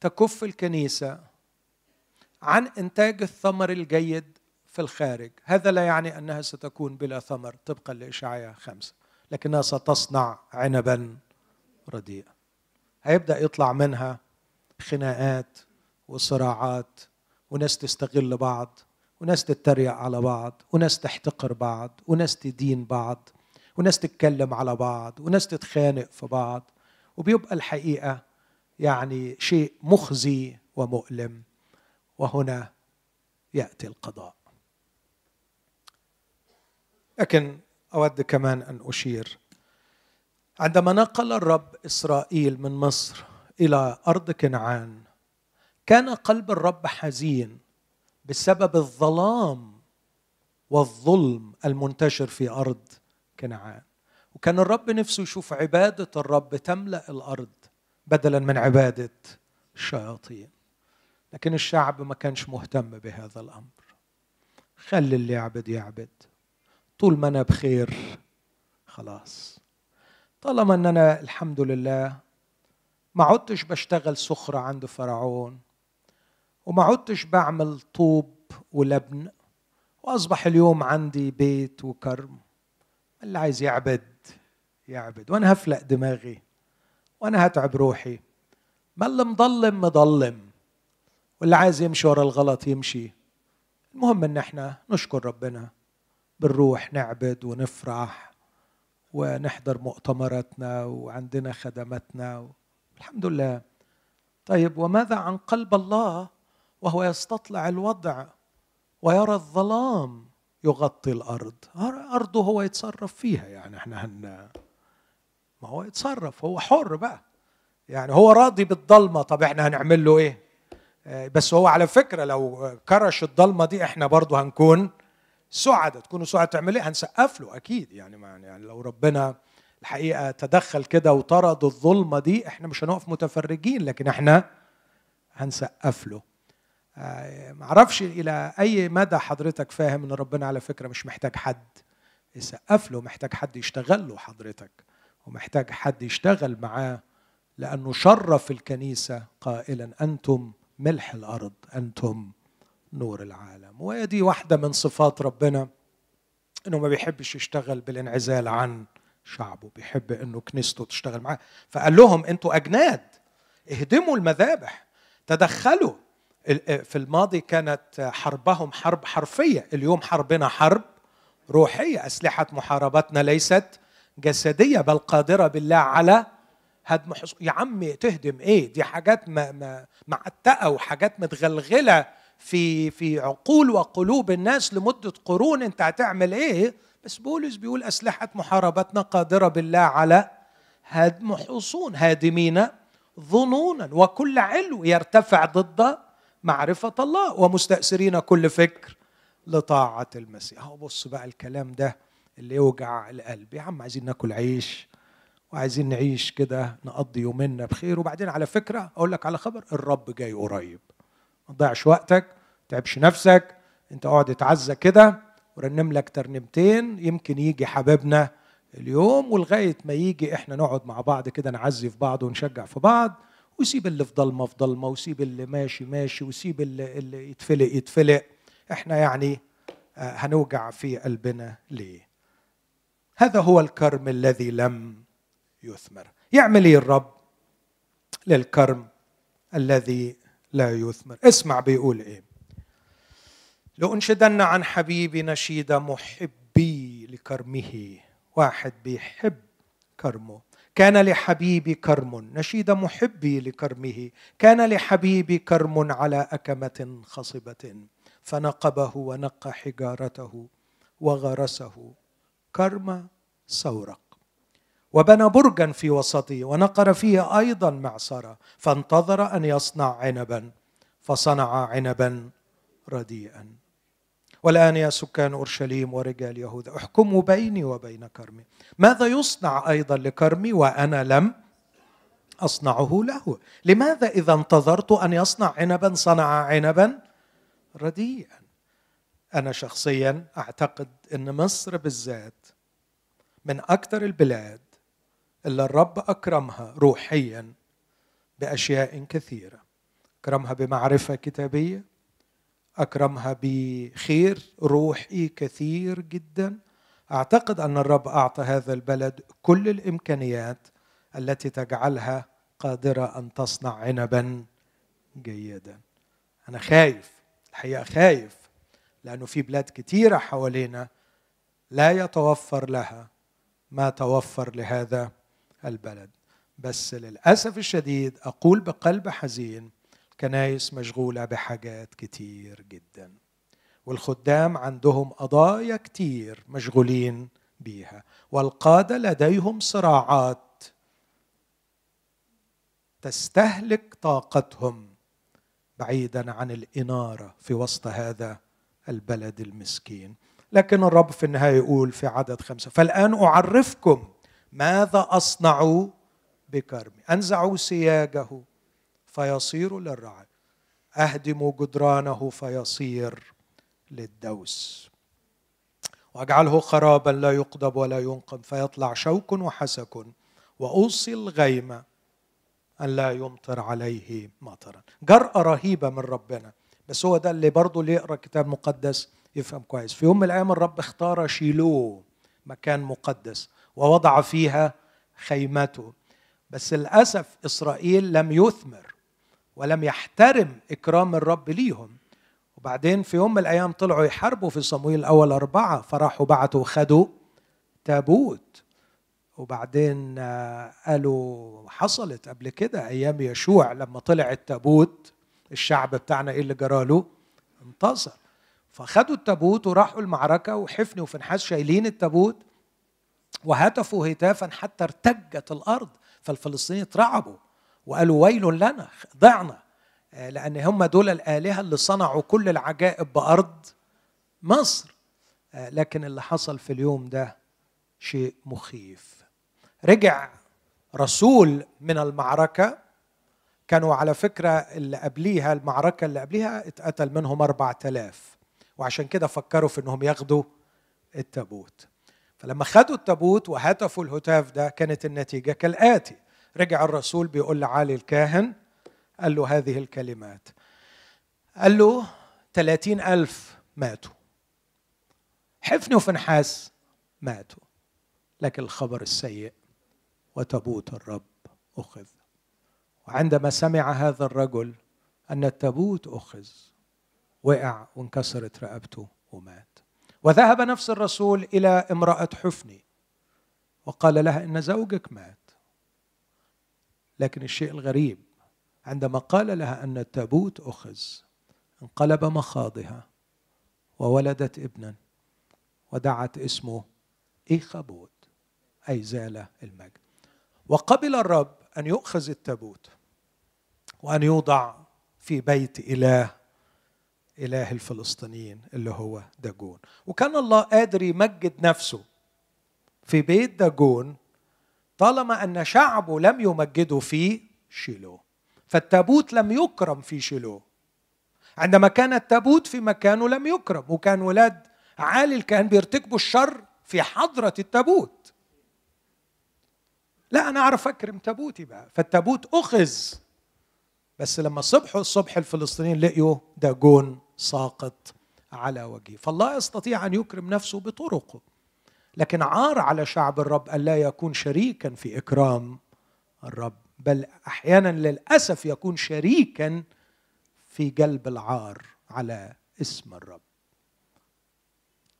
تكف الكنيسة عن إنتاج الثمر الجيد في الخارج هذا لا يعني أنها ستكون بلا ثمر طبقا لاشعياء خمسة لكنها ستصنع عنبا رديئا. هيبدأ يطلع منها خناقات وصراعات وناس تستغل بعض وناس تتريق على بعض وناس تحتقر بعض وناس تدين بعض وناس تتكلم على بعض وناس تتخانق في بعض وبيبقى الحقيقة يعني شيء مخزي ومؤلم وهنا يأتي القضاء. لكن أود كمان أن أشير عندما نقل الرب إسرائيل من مصر إلى أرض كنعان كان قلب الرب حزين بسبب الظلام والظلم المنتشر في أرض كنعان. وكان الرب نفسه يشوف عبادة الرب تملأ الأرض بدلا من عبادة الشياطين. لكن الشعب ما كانش مهتم بهذا الأمر. خلي اللي يعبد يعبد. طول ما أنا بخير خلاص. طالما ان أنا الحمد لله ما عدتش بشتغل سخرة عند فرعون وما عدتش بعمل طوب ولبن وأصبح اليوم عندي بيت وكرم. اللي عايز يعبد يعبد. وأنا هفلق دماغي وأنا هتعب روحي. ما اللي مضلم مضلم. واللي عايز يمشي ورا الغلط يمشي. المهم إن إحنا نشكر ربنا بنروح نعبد ونفرح. ونحضر مؤتمراتنا وعندنا خدماتنا الحمد لله. طيب وماذا عن قلب الله وهو يستطلع الوضع ويرى الظلام يغطي الأرض؟ أرضه هو يتصرف فيها يعني إحنا هن ما هو يتصرف هو حر بقى. يعني هو راضي بالضلمة. طب إحنا هنعمل له إيه؟ آه، بس هو على فكرة لو كرش الضلمة دي إحنا برضه هنكون سعداء تكونوا سعداء تعمل إيه؟ هنسقف له أكيد. يعني يعني لو ربنا الحقيقة تدخل كده وطرد الظلمة دي إحنا مش هنقف متفرجين لكن إحنا هنسقف له. آه، معرفش إلى أي مدى حضرتك فاهم إن ربنا على فكرة مش محتاج حد يسقف له محتاج حد يشتغل له حضرتك ومحتاج حد يشتغل معاه لأنه شرف الكنيسة قائلا أنتم ملح الأرض أنتم نور العالم. وهي دي واحدة من صفات ربنا أنه ما بيحبش يشتغل بالانعزال عن شعبه بيحب أنه كنيسته تشتغل معاه. فقال لهم أنتوا أجناد اهدموا المذابح تدخلوا. في الماضي كانت حربهم حرب حرفية اليوم حربنا حرب روحية. أسلحة محاربتنا ليست جسدية بل قادرة بالله على هدم حص... يا عم تهدم إيه؟ دي حاجات معتقة وحاجات متغلغلة. في في عقول وقلوب الناس لمدة قرون انت هتعمل إيه؟ بس بولس بيقول أسلحة محاربتنا قادرة بالله على هدم حصون هادمين ظنونا وكل علو يرتفع ضد معرفة الله ومستأثرين كل فكر لطاعة المسيح. أهو بص بقى الكلام ده اللي يوجع القلب. يا عم عايزين ناكل عيش وعايزين نعيش كده نقضي يومنا بخير. وبعدين على فكرة أقول لك على خبر الرب جاي قريب. ما تضيعش وقتك ما تعبش نفسك انت اقعد اتعزى كده ورنم لك ترنمتين يمكن يجي حبيبنا اليوم ولغاية ما يجي إحنا نقعد مع بعض كده نعزي في بعض ونشجع في بعض وسيب اللي في ضلمة في ضلمة وسيب اللي ماشي ماشي وسيب اللي, اللي يتفلق يتفلق. إحنا يعني آه، هنوجع في قلبنا ليه؟ هذا هو الكرم الذي لم يثمر. يعمل إيه الرب للكرم الذي لا يثمر. اسمع بيقول إيه. لأنشدن عن حبيبي نشيد محبي لكرمه. واحد بيحب كرمه. كان لحبيبي كرم نشيد محبي لكرمه. كان لحبيبي كرم على أكمة خصبة. فنقبه ونقى حجارته وغرسه. كرم سورق. وبنى برجا في وسطه ونقر فيه أيضا معصرة فانتظر أن يصنع عنبا فصنع عنبا رديئا. والآن يا سكان أورشليم ورجال يهوذا احكموا بيني وبين كرمي. ماذا يصنع أيضا لكرمي وأنا لم أصنعه له؟ لماذا إذا انتظرت أن يصنع عنبا صنع عنبا رديئا؟ أنا شخصيا أعتقد إن مصر بالذات من أكثر البلاد اللي الرب أكرمها روحيا بأشياء كثيرة. أكرمها بمعرفة كتابية أكرمها بخير روحي كثير جدا. أعتقد أن الرب أعطى هذا البلد كل الإمكانيات التي تجعلها قادرة أن تصنع عنبا جيدا. أنا خايف الحقيقة خايف لأنه في بلاد كثيره حوالينا لا يتوفر لها ما توفر لهذا البلد. بس للأسف الشديد أقول بقلب حزين الكنايس مشغولة بحاجات كتير جدا والخدام عندهم قضايا كتير مشغولين بيها والقادة لديهم صراعات تستهلك طاقتهم بعيدا عن الإنارة في وسط هذا البلد المسكين. لكن الرب في النهاية يقول في عدد خمسة فالآن أعرفكم ماذا أصنع بكرمي؟ أنزع سياجه فيصير للرعي أهدم جدرانه فيصير للدوس. وأجعله خرابا لا يقضب ولا ينقم فيطلع شوك وحسك وأوصي الغيم أن لا يمطر عليه مطرا. جرأة رهيبة من ربنا. بس هو ده اللي برضه اللي يقرأ كتاب مقدس يفهم كويس. في يوم من الأيام الرب اختار شيلوه مكان مقدس. ووضع فيها خيمته. بس للأسف إسرائيل لم يثمر ولم يحترم إكرام الرب ليهم. وبعدين في يوم من الأيام طلعوا يحاربوا في صمويل الأول أربعة فراحوا بعتوا خدوا تابوت. وبعدين آه، قالوا حصلت قبل كده أيام يشوع لما طلع التابوت الشعب بتاعنا إيه اللي جراله انتصر. فخدوا التابوت وراحوا المعركة وحفني وفنحاس شايلين التابوت. وهتفوا هتافا حتى ارتجت الأرض فالفلسطينيين اترعبوا وقالوا ويل لنا ضعنا آه، لأن هم دول الآلهة اللي صنعوا كل العجائب بأرض مصر. آه، لكن اللي حصل في اليوم ده شيء مخيف. رجع رسول من المعركة كانوا على فكرة اللي قبليها المعركة اللي قبليها اتقتل منهم أربعة آلاف وعشان كده فكروا في أنهم ياخدوا التابوت. فلما خدوا التابوت وهتفوا الهتاف ده كانت النتيجة كالآتي. رجع الرسول بيقول لعالي الكاهن قال له هذه الكلمات. قال له ثلاثين ألف ماتوا. حفني وفنحاس ماتوا. لكن الخبر السيء وتابوت الرب أخذ. وعندما سمع هذا الرجل أن التابوت أخذ وقع وانكسرت رقبته ومات. وذهب نفس الرسول إلى امرأة حفني وقال لها إن زوجك مات. لكن الشيء الغريب عندما قال لها أن التابوت أخذ انقلب مخاضها وولدت ابنا ودعت اسمه إيخابود أي زال المجد. وقبل الرب أن يؤخذ التابوت وأن يوضع في بيت إله إله الفلسطينيين اللي هو داجون. وكان الله قادر يمجد نفسه في بيت داجون طالما أن شعبه لم يمجده في شيلو. فالتابوت لم يكرم في شيلو. عندما كان التابوت في مكانه لم يكرم وكان ولاد عالي كان بيرتكبوا الشر في حضرة التابوت. لا أنا أعرف أكرم تابوتي بقى. فالتابوت أخذ بس لما صبحوا الصبح الفلسطينيين لقيوا داجون ساقط على وجهه. فالله يستطيع أن يكرم نفسه بطرقه لكن عار على شعب الرب أن لا يكون شريكا في إكرام الرب بل أحيانا للأسف يكون شريكا في جلب العار على اسم الرب.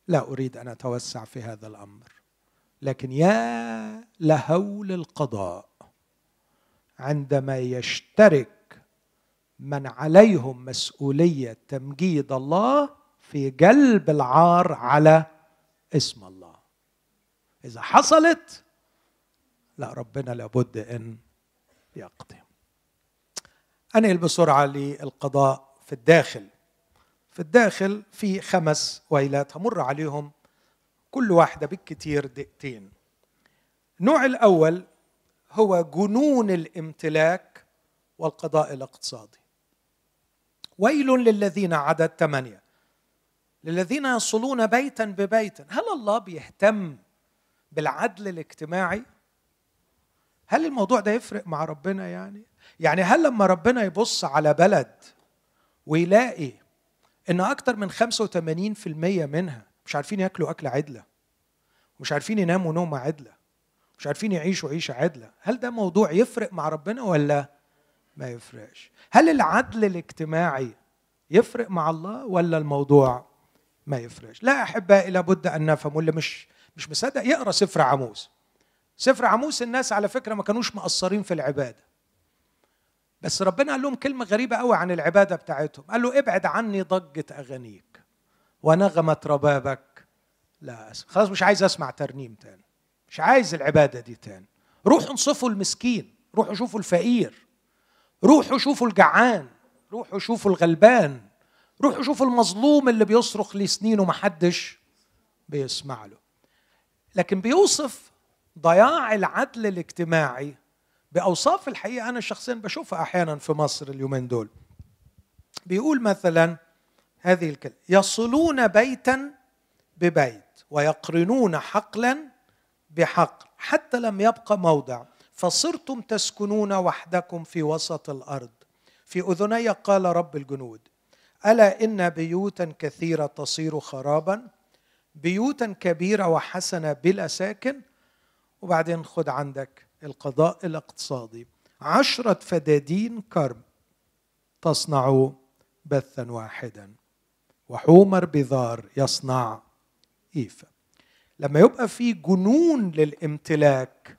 لا أريد أن أتوسع في هذا الأمر لكن يا لهول القضاء عندما يشترك من عليهم مسؤولية تمجيد الله في جلب العار على اسم الله. إذا حصلت لا ربنا لابد أن يقضي. انقل بسرعة للقضاء في الداخل. في الداخل في خمس ويلات همر عليهم كل واحدة بالكثير دقيقتين. النوع الأول هو جنون الامتلاك والقضاء الاقتصادي. ويل للذين عدد ثمانية. للذين يصلون بيتا ببيت. هل الله بيهتم بالعدل الاجتماعي؟ هل الموضوع ده يفرق مع ربنا يعني؟ يعني هل لما ربنا يبص على بلد ويلاقي إن أكتر من 85% منها مش عارفين ياكلوا أكلة عدلة مش عارفين يناموا نومة عدلة مش عارفين يعيشوا عيشة عدلة هل ده موضوع يفرق مع ربنا ولا ما يفرقش. هل العدل الاجتماعي يفرق مع الله ولا الموضوع ما يفرقش؟ لا احبائي لابد أن نفهم واللي مش مش مصدق يقرأ سفر عموس. سفر عموس الناس على فكرة ما كانوش مقصرين في العبادة. بس ربنا قال لهم كلمة غريبة قوي عن العبادة بتاعتهم. قال له ابعد عني ضجة أغانيك ونغمة ربابك. لا. خلاص مش عايز أسمع ترنيم تاني. مش عايز العبادة دي تاني. روحوا انصفوا المسكين روحوا شوفوا الفقير. روحوا شوفوا الجعان روحوا شوفوا الغلبان روحوا شوفوا المظلوم اللي بيصرخ لسنين ومحدش بيسمع له. لكن بيوصف ضياع العدل الاجتماعي بأوصاف الحقيقة أنا شخصيا بشوفها أحيانا في مصر اليومين دول. بيقول مثلا هذه الكلمة يصلون بيتا ببيت ويقرنون حقلا بحقل حتى لم يبقى موضع. فصرتم تسكنون وحدكم في وسط الأرض. في أذني قال رب الجنود ألا إن بيوتا كثيرة تصير خرابا بيوتا كبيرة وحسنة بلا ساكن وبعدين خد عندك القضاء الاقتصادي. عشرة فدادين كرم تصنع بثا واحدا وحومر بذار يصنع إيفا. لما يبقى في جنون للامتلاك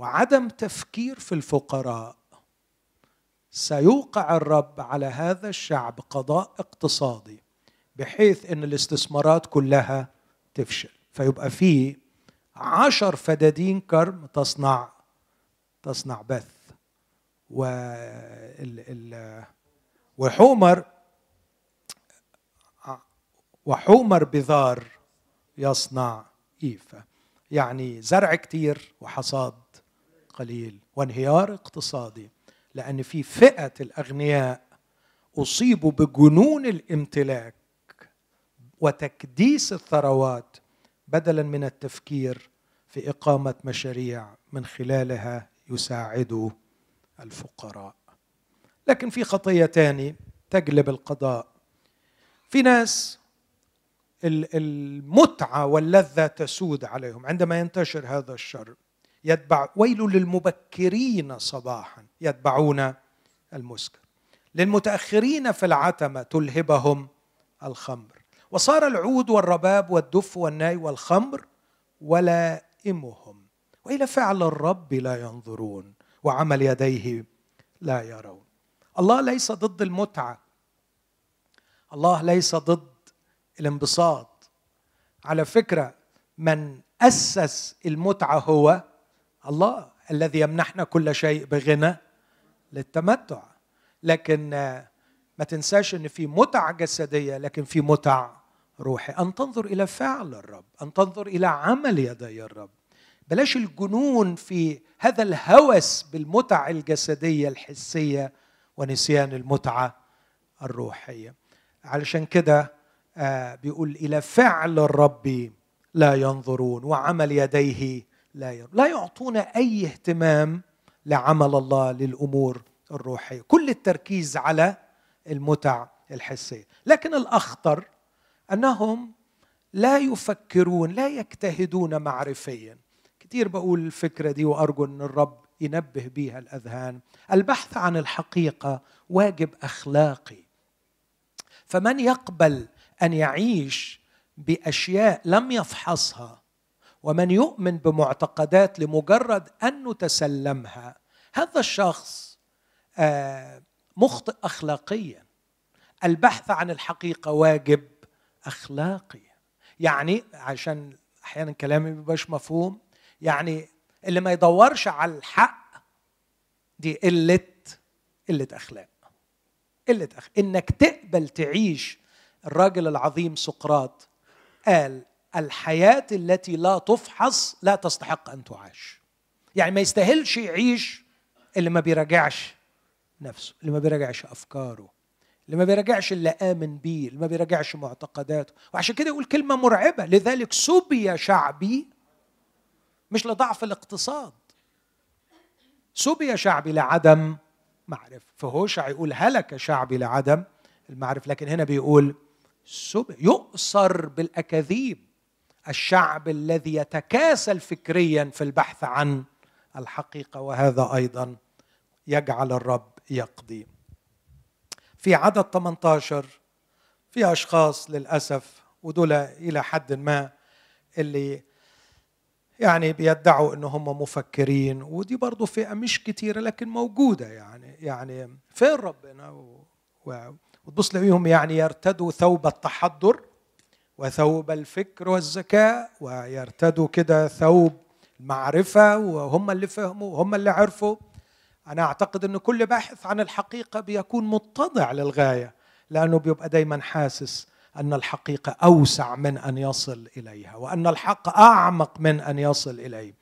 وعدم تفكير في الفقراء. سيوقع الرب على هذا الشعب قضاء اقتصادي بحيث إن الاستثمارات كلها تفشل. فيبقى في عشر فدادين كرم تصنع تصنع بث. و وحومر وحومر بذار يصنع إيفا. يعني زرع كتير وحصاد قليل وانهيار اقتصادي لأن في فئة الأغنياء أصيبوا بجنون الامتلاك وتكديس الثروات بدلا من التفكير في إقامة مشاريع من خلالها يساعدوا الفقراء. لكن في خطية تاني تجلب القضاء. في ناس المتعة واللذة تسود عليهم عندما ينتشر هذا الشر. يتبع ويل للمبكرين صباحا يتبعون المسكر. للمتأخرين في العتمة تلهبهم الخمر. وصار العود والرباب والدف والناي والخمر ولائمهم. وإلى فعل الرب لا ينظرون وعمل يديه لا يرون. الله ليس ضد المتعة. الله ليس ضد الانبساط. على فكرة من أسس المتعة هو الله الذي يمنحنا كل شيء بغنى للتمتع. لكن ما تنساش إن في متع جسدية لكن في متع روحي. أن تنظر إلى فعل الرب أن تنظر إلى عمل يدي الرب. بلاش الجنون في هذا الهوس بالمتع الجسدية الحسية ونسيان المتعه الروحية. علشان كده آه بيقول إلى فعل الرب لا ينظرون وعمل يديه لا ينظرون لا يعطون أي اهتمام لعمل الله للأمور الروحية. كل التركيز على المتع الحسيه لكن الأخطر أنهم لا يفكرون لا يجتهدون معرفيا. كثير بقول الفكرة دي وأرجو إن الرب ينبه بيها الأذهان. البحث عن الحقيقة واجب أخلاقي. فمن يقبل أن يعيش بأشياء لم يفحصها ومن يؤمن بمعتقدات لمجرد أن نتسلمها. هذا الشخص آه، مخطئ اخلاقيا. البحث عن الحقيقة واجب أخلاقي. يعني عشان أحيانا كلامي مبقاش مفهوم يعني اللي ما يدورش على الحق دي قلة قلة أخلاق. قلة اخلاق إنك تقبل تعيش الراجل العظيم سقراط قال الحياة التي لا تفحص لا تستحق أن تعاش. يعني ما يستاهلش يعيش اللي ما بيراجعش نفسه اللي ما بيراجعش أفكاره اللي ما بيراجعش اللي آمن بيه اللي ما بيراجعش معتقداته. وعشان كده يقول كلمة مرعبة. لذلك سبي شعبي مش لضعف الاقتصاد. سبي شعبي لعدم معرفة. فهوشع يقول هلك شعبي لعدم المعرفة. لكن هنا بيقول سبي يؤثر بالأكاذيب. الشعب الذي يتكاسل فكريا في البحث عن الحقيقة وهذا أيضا يجعل الرب يقضي. في عدد 18 في أشخاص للأسف ودول إلى حد ما اللي يعني بيدعوا إن هم مفكرين ودي برضه فئة مش كتيرة لكن موجودة يعني يعني فين ربنا و... وتبص تلاقيهم يعني يرتدوا ثوب التحضر وثوب الفكر والذكاء ويرتدوا كده ثوب المعرفة وهم اللي فهموا وهم اللي عرفوا. أنا أعتقد أن كل باحث عن الحقيقة بيكون متضع للغاية لأنه بيبقى دايما حاسس أن الحقيقة أوسع من أن يصل إليها وأن الحق أعمق من أن يصل إليه.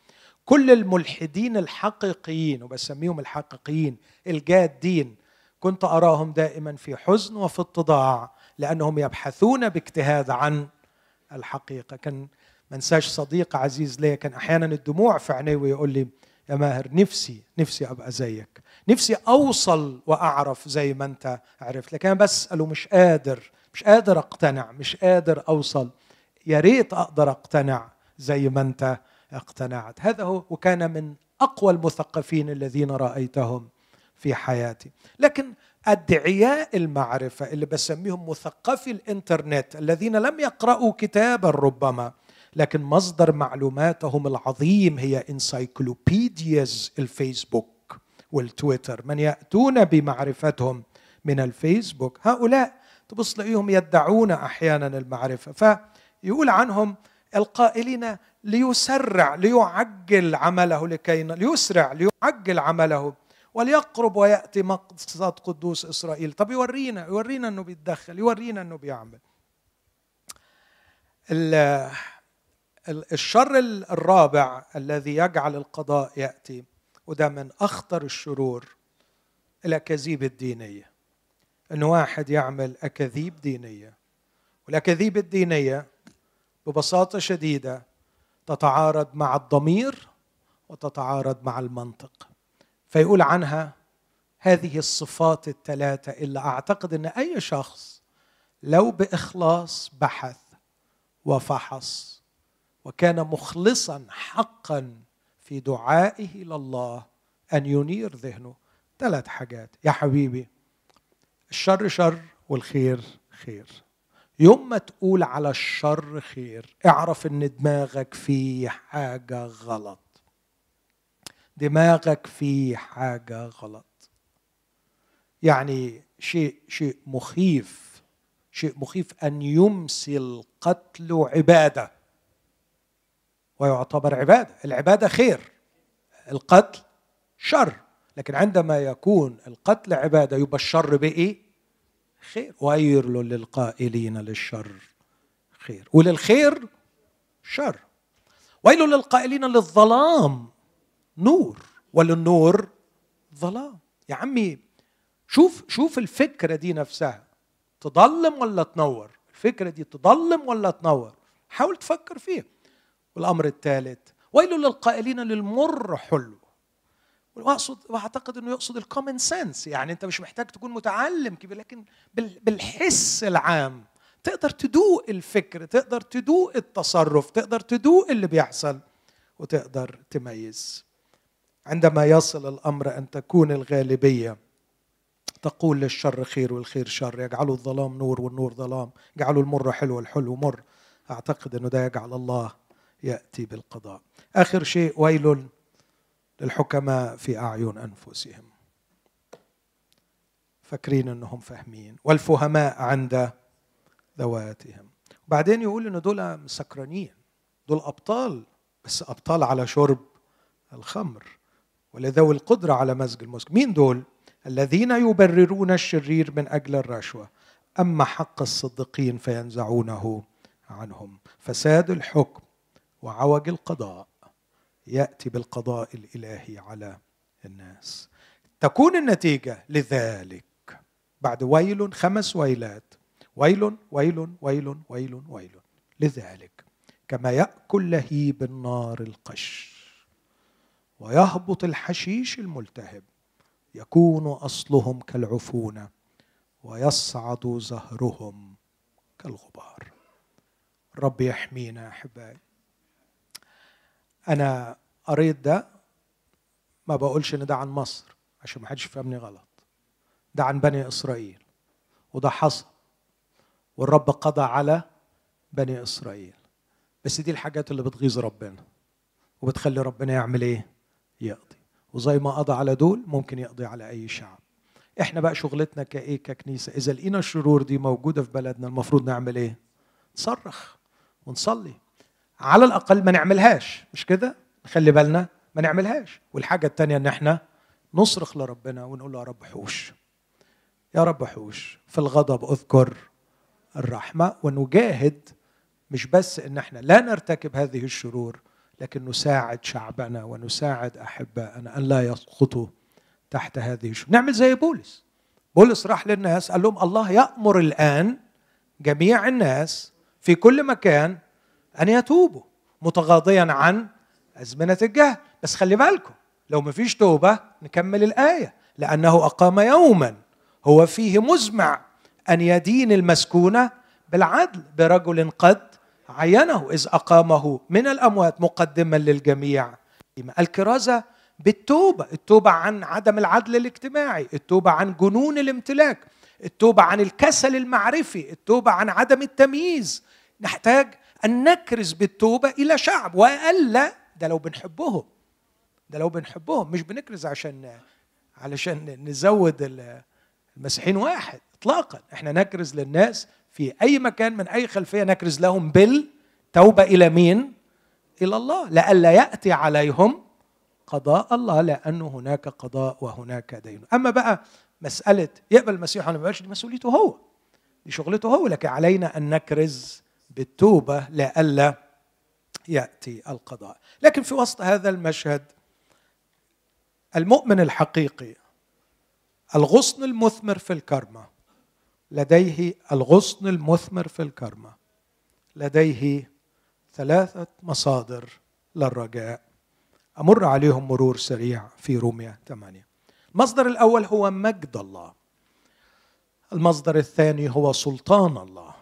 كل الملحدين الحقيقيين وبسميهم الحقيقيين الجادين كنت أراهم دائما في حزن وفي اتضاع لأنهم يبحثون باجتهاد عن الحقيقة. كان ما انساش صديق عزيز لي كان أحيانا الدموع في عينيه ويقول لي يا ماهر نفسي نفسي أبقى زيك. نفسي أوصل وأعرف زي ما أنت عرفت. لكن أنا بساله مش قادر مش قادر أقتنع مش قادر أوصل. يا ريت أقدر أقتنع زي ما أنت اقتنعت. هذا هو وكان من أقوى المثقفين الذين رأيتهم. في حياتي. لكن أدعياء المعرفة اللي بسميهم مثقفي الإنترنت الذين لم يقرأوا كتابا ربما لكن مصدر معلوماتهم العظيم هي encyclopedias الفيسبوك والتويتر. من يأتون بمعرفتهم من الفيسبوك هؤلاء تبص تلاقيهم يدعون أحيانا المعرفة. فيقول عنهم القائلين ليسرع ليعجل عمله لكي ليسرع ليعجل عمله. وليقرب ويأتي مقصد قدوس إسرائيل. طب يورينا يورينا إنه بيتدخل يورينا إنه بيعمل. الشر الرابع الذي يجعل القضاء يأتي وده من أخطر الشرور الأكاذيب الدينية. إن واحد يعمل أكاذيب دينية والأكاذيب الدينية ببساطة شديدة تتعارض مع الضمير وتتعارض مع المنطق. فيقول عنها هذه الصفات الثلاثة اللي أعتقد إن أي شخص لو بإخلاص بحث وفحص وكان مخلصا حقا في دعائه الله أن ينير ذهنه. ثلاث حاجات. يا حبيبي الشر شر والخير خير. يوم ما تقول على الشر خير اعرف إن دماغك فيه حاجة غلط. دماغك فيه حاجة غلط. يعني شيء شيء مخيف شيء مخيف أن يمسي القتل عبادة. ويعتبر عبادة. العبادة خير القتل شر. لكن عندما يكون القتل عبادة يبقى الشر بإيه؟ خير. وير للقائلين للشر خير. وللخير شر. ويل للقائلين للظلام. نور. وللنور ظلام. يا عمي شوف شوف الفكرة دي نفسها. تضلم ولا تنور؟ الفكرة دي تضلم ولا تنور؟ حاول تفكر فيها. والأمر الثالث ويل للقائلين للمر حلو. وأقصد وأعتقد إنه يقصد الكومن سنس يعني أنت مش محتاج تكون متعلم كبير لكن بالحس العام. تقدر تدوق الفكر تقدر تدوق التصرف تقدر تدوق اللي بيحصل وتقدر تميز. عندما يصل الأمر أن تكون الغالبية تقول للشر خير والخير شر يجعلوا الظلام نور والنور ظلام يجعلوا المر حلو والحلو مر. أعتقد إنه ده يجعل الله يأتي بالقضاء. آخر شيء ويل للحكماء في أعين أنفسهم. فاكرين إنهم فاهمين. والفهماء عند ذواتهم. وبعدين يقول ان دول مسكرانين. دول أبطال بس أبطال على شرب الخمر. ولذوي القدرة على مزج المسك. مين دول؟ الذين يبررون الشرير من أجل الرشوة. أما حق الصديقين فينزعونه عنهم. فساد الحكم وعوج القضاء يأتي بالقضاء الإلهي على الناس. تكون النتيجة لذلك بعد ويل خمس ويلات. ويل ويل ويل ويل ويل. لذلك كما يأكل لهيب النار القش. ويهبط الحشيش الملتهب يكون أصلهم كالعفونه ويصعد زهرهم كالغبار. رب يحمينا أحبائي. أنا قريت ده ما بقولش إن ده عن مصر عشان ما حدش يفهمني غلط. ده عن بني إسرائيل وده حصل والرب قضى على بني إسرائيل. بس دي الحاجات اللي بتغيظ ربنا وبتخلي ربنا يعمل إيه؟ يقضي. وزي ما قضى على دول ممكن يقضي على أي شعب. إحنا بقى شغلتنا كإيه؟ ككنيسة. إذا لقينا الشرور دي موجودة في بلدنا المفروض نعمل إيه؟ نصرخ ونصلي. على الأقل ما نعملهاش. مش كده؟ نخلي بالنا ما نعملهاش. والحاجة الثانية إن إحنا نصرخ لربنا ونقول له يا رب حوش. يا رب حوش. في الغضب أذكر الرحمة. ونجاهد مش بس إن إحنا لا نرتكب هذه الشرور لكن نساعد شعبنا ونساعد أحبائنا أن لا يسقطوا تحت هذه الشرور نعمل زي بولس. بولس راح للناس قال لهم الله يأمر الآن جميع الناس في كل مكان أن يتوبوا متغاضيا عن أزمنة الجهل. بس خلي بالكم لو ما فيش توبة نكمل الآية لأنه أقام يوما. هو فيه مزمع أن يدين المسكونة بالعدل برجل قد عينه إذ أقامه من الأموات مقدما للجميع. الكرازة بالتوبة التوبة عن عدم العدل الاجتماعي التوبة عن جنون الامتلاك التوبة عن الكسل المعرفي التوبة عن عدم التمييز. نحتاج أن نكرز بالتوبة إلى شعب وألا ده لو بنحبهم. ده لو بنحبهم. مش بنكرز عشان علشان نزود المسيحيين واحد اطلاقا. إحنا نكرز للناس في أي مكان من أي خلفية نكرز لهم بالتوبه إلى مين؟ إلى الله. لئلا يأتي عليهم قضاء الله لأنه هناك قضاء وهناك دين. أما بقى مسألة يقبل المسيح ولا ما دي مسؤوليته هو. دي شغلته هو. لكن علينا أن نكرز بالتوبة لئلا يأتي القضاء. لكن في وسط هذا المشهد المؤمن الحقيقي الغصن المثمر في الكرمة لديه الغصن المثمر في الكرمة. لديه ثلاثة مصادر للرجاء. أمر عليهم مرور سريع في روميا 8 المصدر الأول هو مجد الله. المصدر الثاني هو سلطان الله.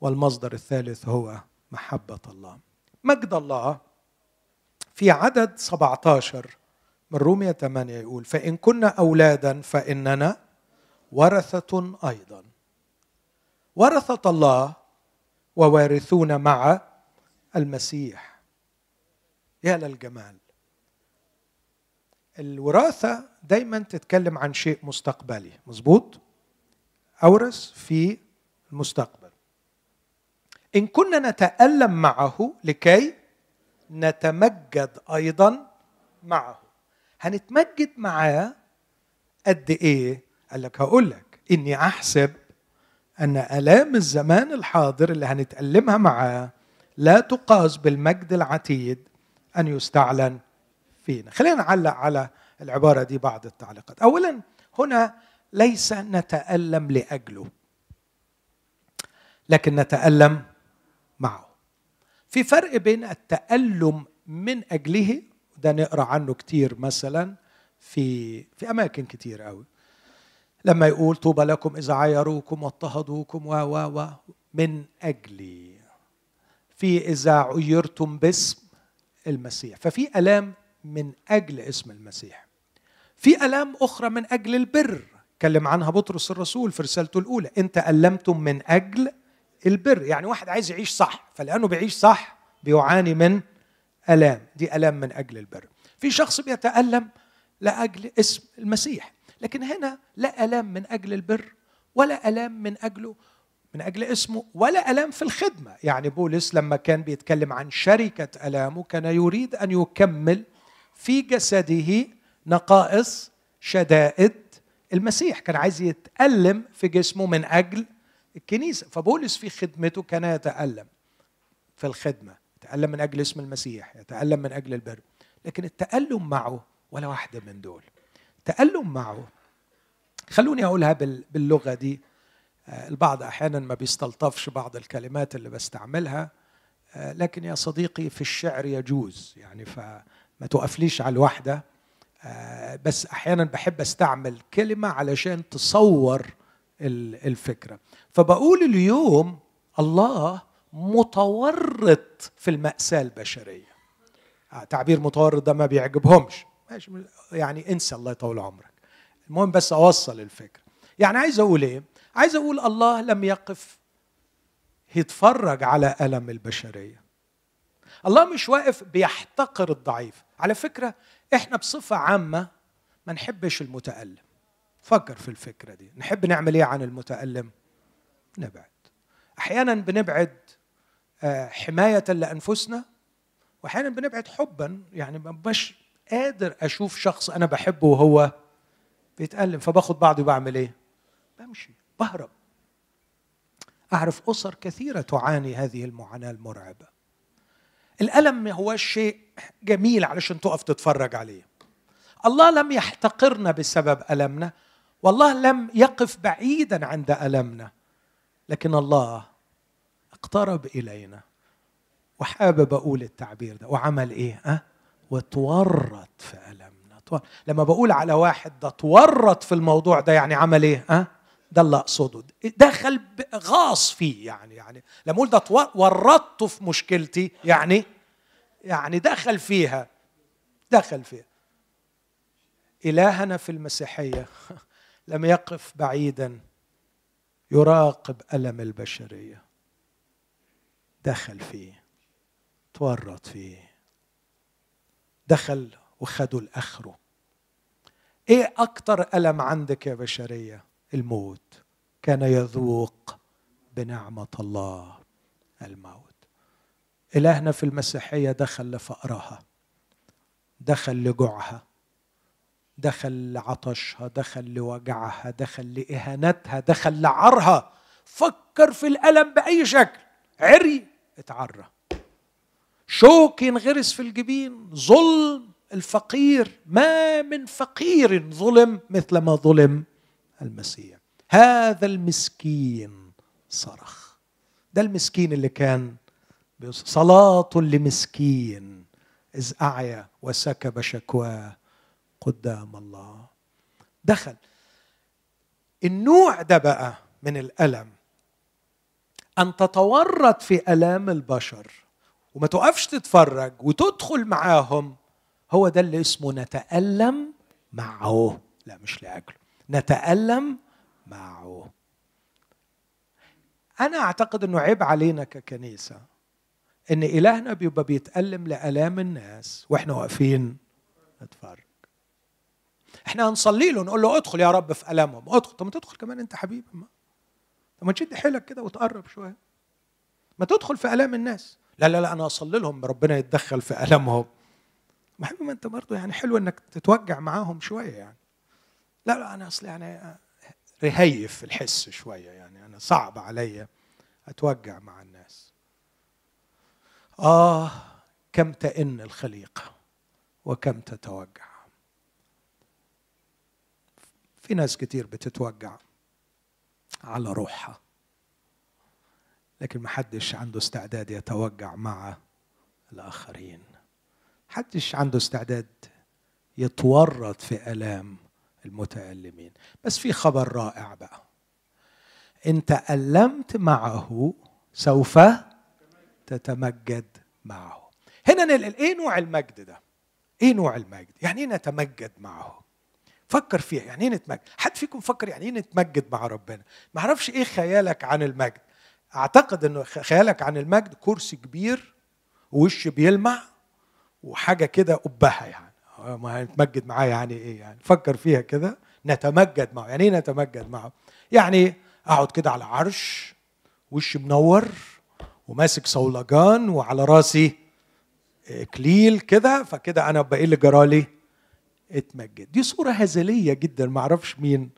والمصدر الثالث هو محبة الله. مجد الله في عدد 17 من رومية 8 يقول فإن كنا أولادا فإننا ورثة أيضا. ورثة الله ووارثون مع المسيح. يا للجمال. الوراثة دايما تتكلم عن شيء مستقبلي مظبوط؟ أورث في المستقبل. إن كنا نتألم معه لكي نتمجد أيضا معه. هنتمجد معاه قد إيه؟ قال لك هقول لك إني أحسب أن آلام الزمان الحاضر اللي هنتألمها معاه لا تقاس بالمجد العتيد أن يستعلن فينا. خلينا نعلق على العبارة دي بعض التعليقات. أولا هنا ليس نتألم لأجله لكن نتألم معه. في فرق بين التألم من أجله ده نقرأ عنه كتير مثلا في في أماكن كتير قوي لما يقول طوبى لكم إذا عايروكم واضطهدوكم و و و من أجلي. في إذا عيرتم باسم المسيح. ففي ألام من أجل اسم المسيح. في ألام أخرى من أجل البر. كلم عنها بطرس الرسول في رسالته الأولى. أنت ألمتم من أجل البر. يعني واحد عايز يعيش صح. فلأنه بيعيش صح بيعاني من ألام. دي ألام من أجل البر. في شخص بيتألم لأجل اسم المسيح. لكن هنا لا ألام من أجل البر ولا ألام من أجله من أجل اسمه ولا ألام في الخدمة. يعني بولس لما كان بيتكلم عن شركة ألامه كان يريد أن يكمل في جسده نقائص شدائد المسيح. كان عايز يتألم في جسمه من أجل الكنيسة. فبولس في خدمته كان يتألم في الخدمة. يتألم من أجل اسم المسيح يتألم من أجل البر. لكن التألم معه ولا واحدة من دول. تألم معه. خلوني أقولها باللغة دي. آه، البعض أحيانا ما بيستلطفش بعض الكلمات اللي بستعملها. آه، لكن يا صديقي في الشعر يجوز. يعني فما تقفليش على الواحدة. آه، بس أحيانا بحب أستعمل كلمة علشان تصور الفكرة. فبقول اليوم الله متورط في المأساة البشرية. تعبير متورط ده ما بيعجبهمش. ماشي يعني انسى الله يطول عمرك. المهم بس أوصل الفكرة. يعني عايز أقول إيه؟ عايز أقول الله لم يقف يتفرج على ألم البشرية. الله مش واقف بيحتقر الضعيف. على فكرة إحنا بصفة عامة ما نحبش المتألم. فكر في الفكرة دي. نحب نعمل إيه عن المتألم؟ نبعد. أحيانا بنبعد آه، حماية لأنفسنا وأحيانا بنبعد حبا. يعني ما قادر أشوف شخص أنا بحبه وهو بيتألم فباخد بعضي وبعمل إيه؟ بمشي بهرب. أعرف أسر كثيرة تعاني هذه المعاناة المرعبة. الألم ما هو شيء جميل علشان تقف تتفرج عليه. الله لم يحتقرنا بسبب ألمنا والله لم يقف بعيدا عند ألمنا لكن الله اقترب إلينا وحابب أقول التعبير ده. وعمل إيه؟ أه؟ وتورط في ألمنا. لما بقول على واحد ده تورط في الموضوع ده يعني عمل إيه؟ ها؟ ده اللي أقصده. دخل غاص فيه يعني يعني لما أقول ده ورطته في مشكلتي يعني يعني دخل فيها دخل فيها. إلهنا في المسيحية لم يقف بعيدا يراقب ألم البشرية. دخل فيه تورط فيه. دخل وخدوا لاخره إيه أكتر ألم عندك يا بشرية؟ الموت. كان يذوق بنعمة الله الموت. إلهنا في المسيحية دخل لفقرها دخل لجوعها دخل لعطشها دخل لوجعها دخل لإهانتها دخل لعرها. فكر في الألم بأي شكل. عري اتعرى. شوك ينغرس في الجبين ظلم الفقير. ما من فقير ظلم مثل ما ظلم المسيح. هذا المسكين صرخ. ده المسكين اللي كان صلاة لمسكين إذ أعيا وسكب شكواه قدام الله. دخل. النوع ده بقى من الألم. أن تتورط في آلام البشر. وما تقفش تتفرج وتدخل معاهم. هو ده اللي اسمه نتألم معه. لا مش لأجله. نتألم معه. أنا أعتقد أنه عيب علينا ككنيسة إن إلهنا بيبقى بيتألم لآلام الناس وإحنا واقفين نتفرج. إحنا هنصلي له نقول له ادخل يا رب في آلامهم. ادخل. طب ما تدخل كمان أنت حبيبي. ما طب ما تشد حيلك كده وتقرب شوية. ما تدخل في آلام الناس. لا لا لا أنا أصلي لهم ربنا يتدخل في ألمهم. ما ما أنت برضه يعني حلو إنك تتوجع معاهم شوية يعني. لا لا أنا اصل يعني رهيف الحس شوية يعني أنا صعب عليا أتوجع مع الناس. آه كم تئن الخليقة وكم تتوجع. في ناس كتير بتتوجع على روحها. لكن ما حدش عنده استعداد يتوجع مع الآخرين. حدش عنده استعداد يتورط في آلام المتألمين. بس في خبر رائع بقى. إن تألمت معه سوف تتمجد معه. هنا نلقى إيه نوع المجد ده؟ إيه نوع المجد؟ يعني إيه نتمجد معه؟ فكر فيها يعني إيه نتمجد؟ حد فيكم فكر يعني إيه نتمجد مع ربنا؟ ما أعرفش إيه خيالك عن المجد. أعتقد إنه خيالك عن المجد كرسي كبير ووش بيلمع وحاجة كده قبها يعني. ما هنتمجد معاه يعني إيه يعني؟ فكر فيها كده. نتمجد معه. يعني إيه نتمجد معه؟ يعني أقعد كده على عرش وش منور وماسك صولجان وعلى راسي اكليل كده. فكده أنا بقى اللي جرالي اتمجد. دي صورة هزلية جدا. ما أعرفش مين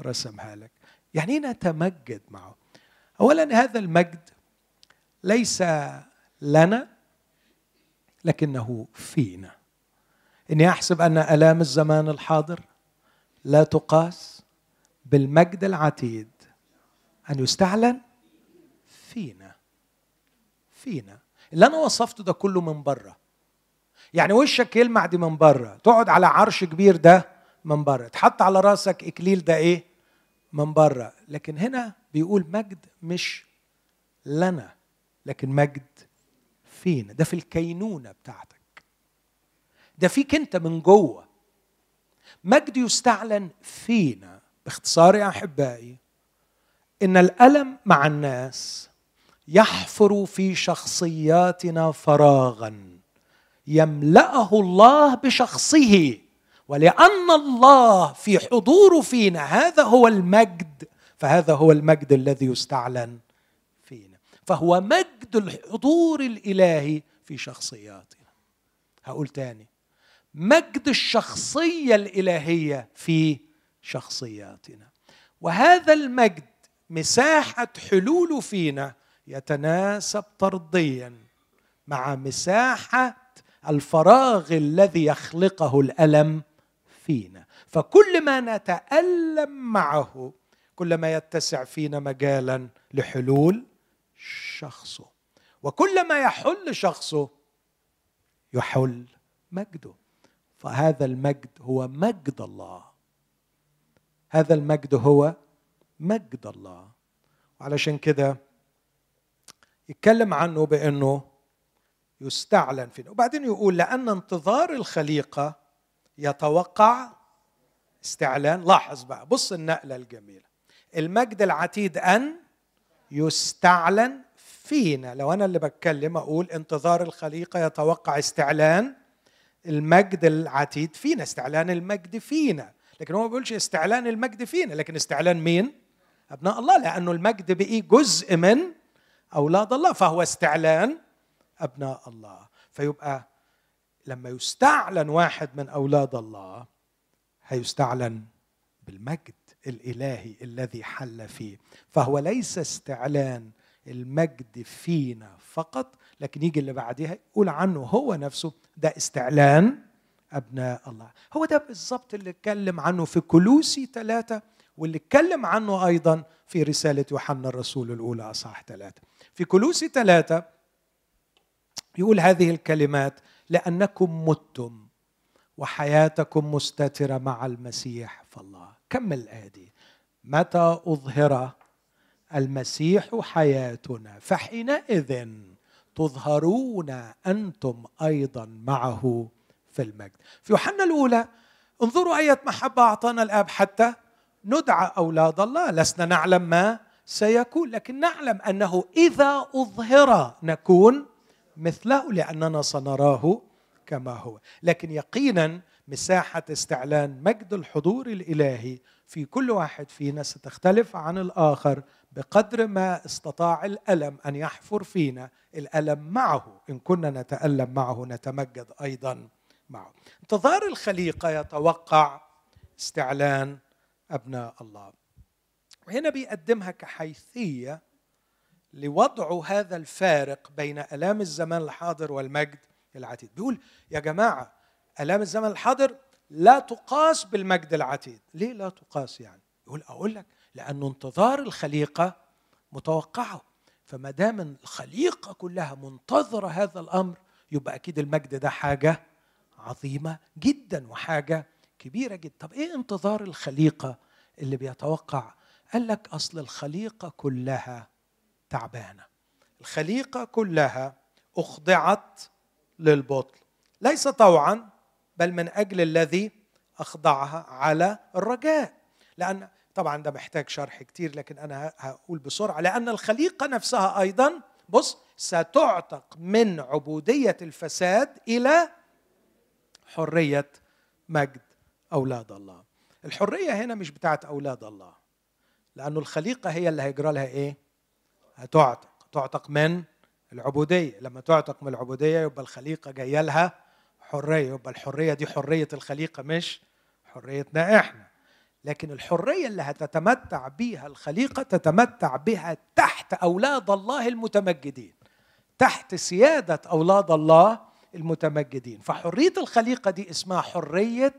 رسمها لك. يعني إيه نتمجد معه؟ اولا هذا المجد ليس لنا لكنه فينا. إني أحسب أن آلام الزمان الحاضر لا تقاس بالمجد العتيد. أن يستعلن فينا. فينا. اللي أنا وصفته ده كله من بره يعني وشك يلمع دي من بره تقعد على عرش كبير ده من بره تحط على راسك إكليل ده إيه؟ من بره لكن هنا بيقول مجد مش لنا لكن مجد فينا. ده في الكينونة بتاعتك. ده فيك انت من جوه. مجد يستعلن فينا باختصار يا أحبائي إن الألم مع الناس يحفر في شخصياتنا فراغا. يملأه الله بشخصه ولأن الله في حضوره فينا. هذا هو المجد فهذا هو المجد الذي يستعلن فينا. فهو مجد الحضور الإلهي في شخصياتنا. هقول تاني. مجد الشخصية الإلهية في شخصياتنا. وهذا المجد مساحة حلوله فينا يتناسب طرديا مع مساحة الفراغ الذي يخلقه الألم فينا. فكل ما نتألم معه كلما يتسع فينا مجالا لحلول شخصه. وكلما يحل شخصه يحل مجده. فهذا المجد هو مجد الله. هذا المجد هو مجد الله. وعلشان كده يتكلم عنه بأنه يستعلن فينا. وبعدين يقول لأن انتظار الخليقة يتوقع استعلان. لاحظ بقى بص النقلة الجميلة. المجد العتيد أن يستعلن فينا. لو أنا اللي بتكلم أقول انتظار الخليقة يتوقع استعلان المجد العتيد فينا استعلان المجد فينا. لكن هو ما بيقولش استعلان المجد فينا لكن استعلان مين؟ أبناء الله لأنه المجد بقي جزء من أولاد الله فهو استعلان أبناء الله. فيبقى لما يستعلن واحد من أولاد الله هيستعلن بالمجد. الإلهي الذي حل فيه. فهو ليس استعلان المجد فينا فقط لكن يجي اللي بعدها يقول عنه هو نفسه ده استعلان أبناء الله. هو ده بالظبط اللي اتكلم عنه في كلوسي ثلاثة واللي اتكلم عنه أيضا في رسالة يوحنا الرسول الأولى أصحاح ثلاثة. في كلوسي ثلاثة يقول هذه الكلمات لأنكم متم وحياتكم مستترة مع المسيح فالله كمل الايه دي متى أظهر المسيح حياتنا؟ فحينئذ تظهرون أنتم أيضا معه في المجد. في يوحنا الأولى انظروا أية محبة أعطانا الآب حتى ندعى أولاد الله. لسنا نعلم ما سيكون لكن نعلم أنه إذا أظهر نكون مثله لأننا سنراه كما هو. لكن يقينا مساحة استعلان مجد الحضور الإلهي في كل واحد فينا ستختلف عن الآخر بقدر ما استطاع الألم أن يحفر فينا الألم معه إن كنا نتألم معه نتمجد أيضا معه. انتظار الخليقة يتوقع استعلان أبناء الله. وهنا بيقدمها كحيثية لوضع هذا الفارق بين ألام الزمان الحاضر والمجد العتيد. بيقول يا جماعة آلام الزمن الحاضر لا تقاس بالمجد العتيد. ليه لا تقاس يعني؟ يقول أقول لك لأنه انتظار الخليقة متوقعة. فما دام الخليقة كلها منتظرة هذا الأمر يبقى أكيد المجد ده حاجة عظيمة جدا وحاجة كبيرة جدا. طب إيه انتظار الخليقة اللي بيتوقع؟ قال لك أصل الخليقة كلها تعبانة. الخليقة كلها أخضعت للبطل. ليس طوعا بل من أجل الذي أخضعها على الرجاء. لأن طبعا ده محتاج شرح كتير لكن أنا هقول بسرعة. لأن الخليقة نفسها أيضا بص ستعتق من عبودية الفساد إلى حرية مجد أولاد الله. الحرية هنا مش بتاعت أولاد الله لأنه الخليقة هي اللي هيجرى لها إيه؟ هتعتق. تعتق من العبودية. لما تعتق من العبودية يبقى الخليقة جاية لها حرية يبقى الحرية دي حرية الخليقة مش حريتنا إحنا. لكن الحرية اللي هتتمتع بها الخليقة تتمتع بها تحت أولاد الله المتمجدين تحت سيادة أولاد الله المتمجدين. فحرية الخليقة دي اسمها حرية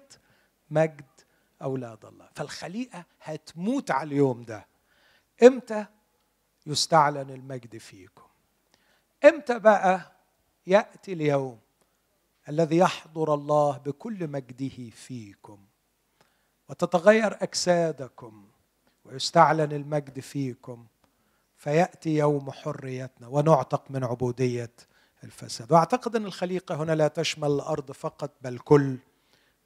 مجد أولاد الله. فالخليقة هتموت على اليوم ده. إمتى يستعلن المجد فيكم؟ إمتى بقى يأتي اليوم؟ الذي يحضر الله بكل مجده فيكم وتتغير أجسادكم ويستعلن المجد فيكم فيأتي يوم حريتنا ونعتق من عبودية الفساد. وأعتقد أن الخليقة هنا لا تشمل الأرض فقط بل كل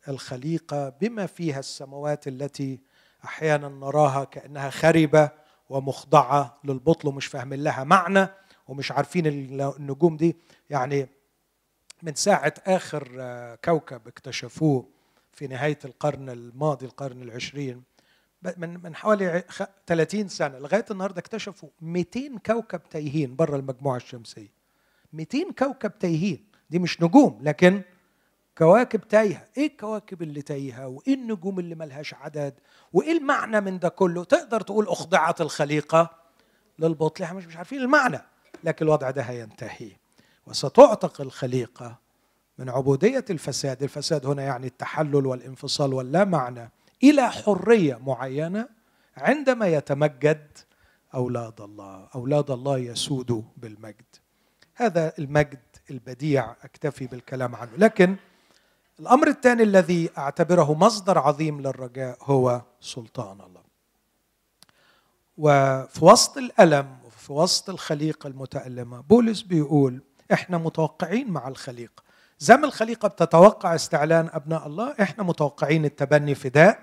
الخليقة بما فيها السماوات التي أحيانا نراها كأنها خربة ومخضعة للبطل ومش فاهمين لها معنى ومش عارفين النجوم دي يعني من ساعة آخر آه، كوكب اكتشفوه في نهاية القرن الماضي القرن العشرين من من حوالي 30 سنة لغاية النهاردة اكتشفوا 200 كوكب تايهين بره المجموعة الشمسية. 200 كوكب تايهين. دي مش نجوم لكن كواكب تايهة. إيه الكواكب اللي تايهة؟ وإيه النجوم اللي ملهاش عدد؟ وإيه المعنى من ده كله؟ تقدر تقول اخضعت الخليقة للبطل إحنا مش عارفين المعنى لكن الوضع ده هينتهي. وستعتق الخليقة من عبودية الفساد، الفساد هنا يعني التحلل والانفصال واللا معنى إلى حرية معينة عندما يتمجد أولاد الله، أولاد الله يسودوا بالمجد. هذا المجد البديع أكتفي بالكلام عنه، لكن الأمر الثاني الذي أعتبره مصدر عظيم للرجاء هو سلطان الله. وفي وسط الألم وفي وسط الخليقة المتألمة بولس بيقول إحنا متوقعين مع الخليقه زي ما الخليقة بتتوقع استعلان أبناء الله إحنا متوقعين التبني فداء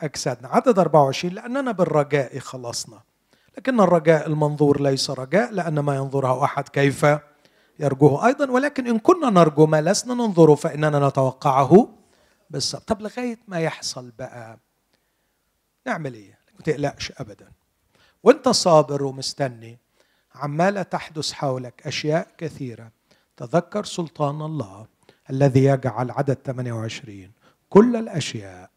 أجسادنا. عدد 24 لأننا بالرجاء خلصنا. لكن الرجاء المنظور ليس رجاء لأن ما ينظره أحد كيف يرجوه أيضا. ولكن إن كنا نرجو ما لسنا ننظره فإننا نتوقعه بالصبر طب لغاية ما يحصل بقى نعمل إيه؟ ما تقلقش ابدا. وأنت صابر ومستني عماله تحدث حولك أشياء كثيرة. تذكر سلطان الله الذي يجعل عدد 28 كل الأشياء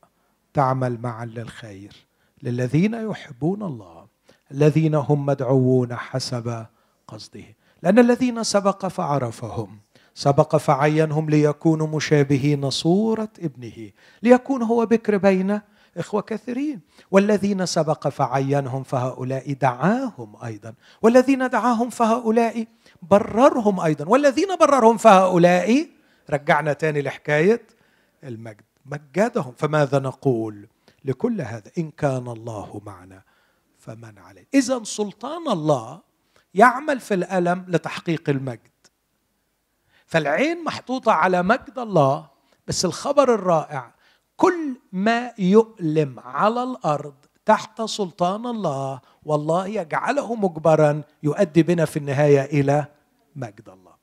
تعمل معا للخير للذين يحبون الله الذين هم مدعوون حسب قصده. لأن الذين سبق فعرفهم سبق فعينهم ليكونوا مشابهين صورة ابنه ليكون هو بكر بين إخوة كثيرين. والذين سبق فعينهم فهؤلاء دعاهم أيضا. والذين دعاهم فهؤلاء بررهم أيضا. والذين بررهم فهؤلاء رجعنا تاني لحكاية المجد. مجدهم. فماذا نقول لكل هذا؟ إن كان الله معنا فمن عليه. إذا سلطان الله يعمل في الألم لتحقيق المجد. فالعين محطوطة على مجد الله بس الخبر الرائع كل ما يؤلم على الأرض تحت سلطان الله والله يجعله مجبرا يؤدي بنا في النهاية إلى مجد الله.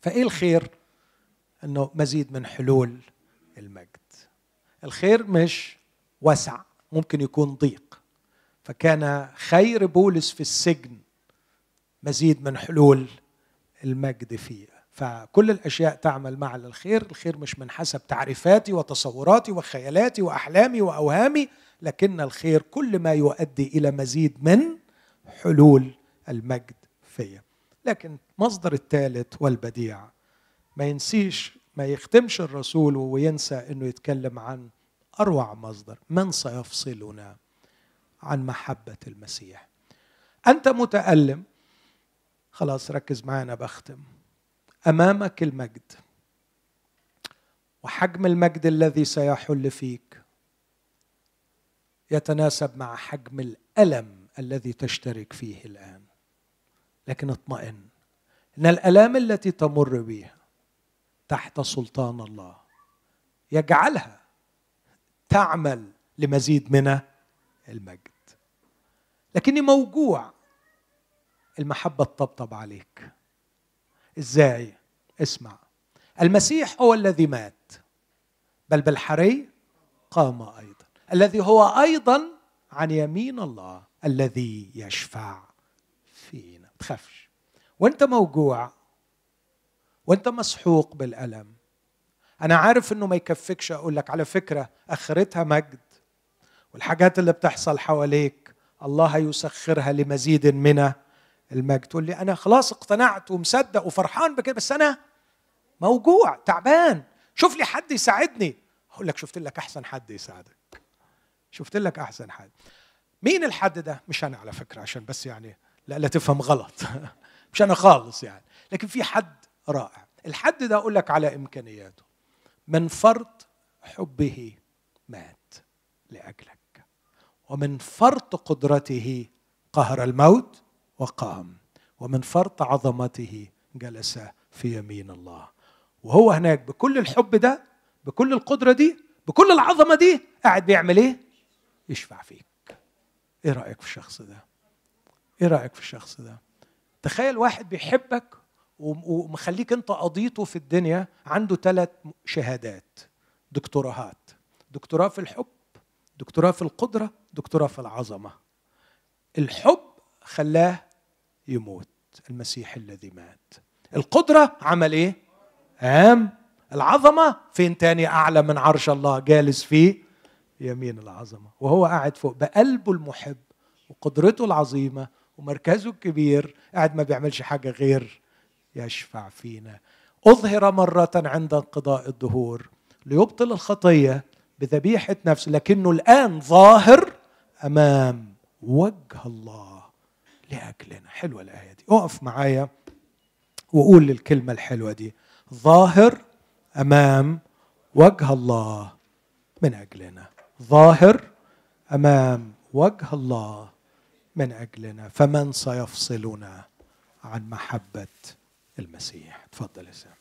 فإيه الخير؟ أنه مزيد من حلول المجد. الخير مش وسع ممكن يكون ضيق. فكان خير بولس في السجن مزيد من حلول المجد فيه. فكل الأشياء تعمل مع الخير الخير مش من حسب تعريفاتي وتصوراتي وخيالاتي وأحلامي وأوهامي لكن الخير كل ما يؤدي إلى مزيد من حلول المجد فيا. لكن مصدر الثالث والبديع ما ينسيش ما يختمش الرسول وينسى إنه يتكلم عن أروع مصدر من سيفصلنا عن محبة المسيح. أنت متألم خلاص ركز معانا بختم. أمامك المجد وحجم المجد الذي سيحل فيك يتناسب مع حجم الألم الذي تشترك فيه الآن. لكن اطمئن إن الألام التي تمر بها تحت سلطان الله يجعلها تعمل لمزيد من المجد. لكني موجوع المحبة تطبطب عليك. إزاي؟ اسمع. المسيح هو الذي مات بل بالحري قام أيضا. الذي هو أيضا عن يمين الله الذي يشفع فينا. تخافش. وأنت موجوع وأنت مسحوق بالألم. أنا عارف إنه ما يكفكش أقول لك على فكرة أخرتها مجد. والحاجات اللي بتحصل حواليك الله هيسخرها لمزيد من المجد. تقول لي أنا خلاص اقتنعت ومصدق وفرحان بكده بس أنا موجوع تعبان. شوف لي حد يساعدني. أقول لك شفت لك أحسن حد يساعدك. شفت لك أحسن حد. مين الحد ده؟ مش أنا على فكرة عشان بس يعني لا لا تفهم غلط. مش أنا خالص يعني. لكن في حد رائع. الحد ده أقول لك على إمكانياته. من فرط حبه مات لأجلك ومن فرط قدرته قهر الموت وقام ومن فرط عظمته جلس في يمين الله وهو هناك بكل الحب ده بكل القدرة دي بكل العظمة دي قاعد بيعمل إيه؟ يشفع فيك إيه رأيك في الشخص ده؟ إيه رأيك في الشخص ده؟ تخيل واحد بيحبك ومخليك أنت قضيته في الدنيا عنده ثلاث شهادات دكتوراهات دكتوراه في الحب دكتوراه في القدرة دكتوراه في العظمة الحب خلاه يموت المسيح الذي مات. القدرة عمل إيه؟ قام. العظمة فين تاني؟ أعلى من عرش الله جالس فيه يمين العظمة وهو قاعد فوق بقلبه المحب وقدرته العظيمة ومركزه الكبير قاعد ما بيعملش حاجة غير يشفع فينا. أظهر مرة عند انقضاء الدهور ليبطل الخطية بذبيحة نفسه لكنه الآن ظاهر أمام وجه الله. لأجلنا حلوة الآية دي. اقف معايا وقول الكلمة الحلوة دي. ظاهر أمام وجه الله من أجلنا. ظاهر أمام وجه الله من أجلنا. فمن سيفصلنا عن محبة المسيح. تفضل يا سامي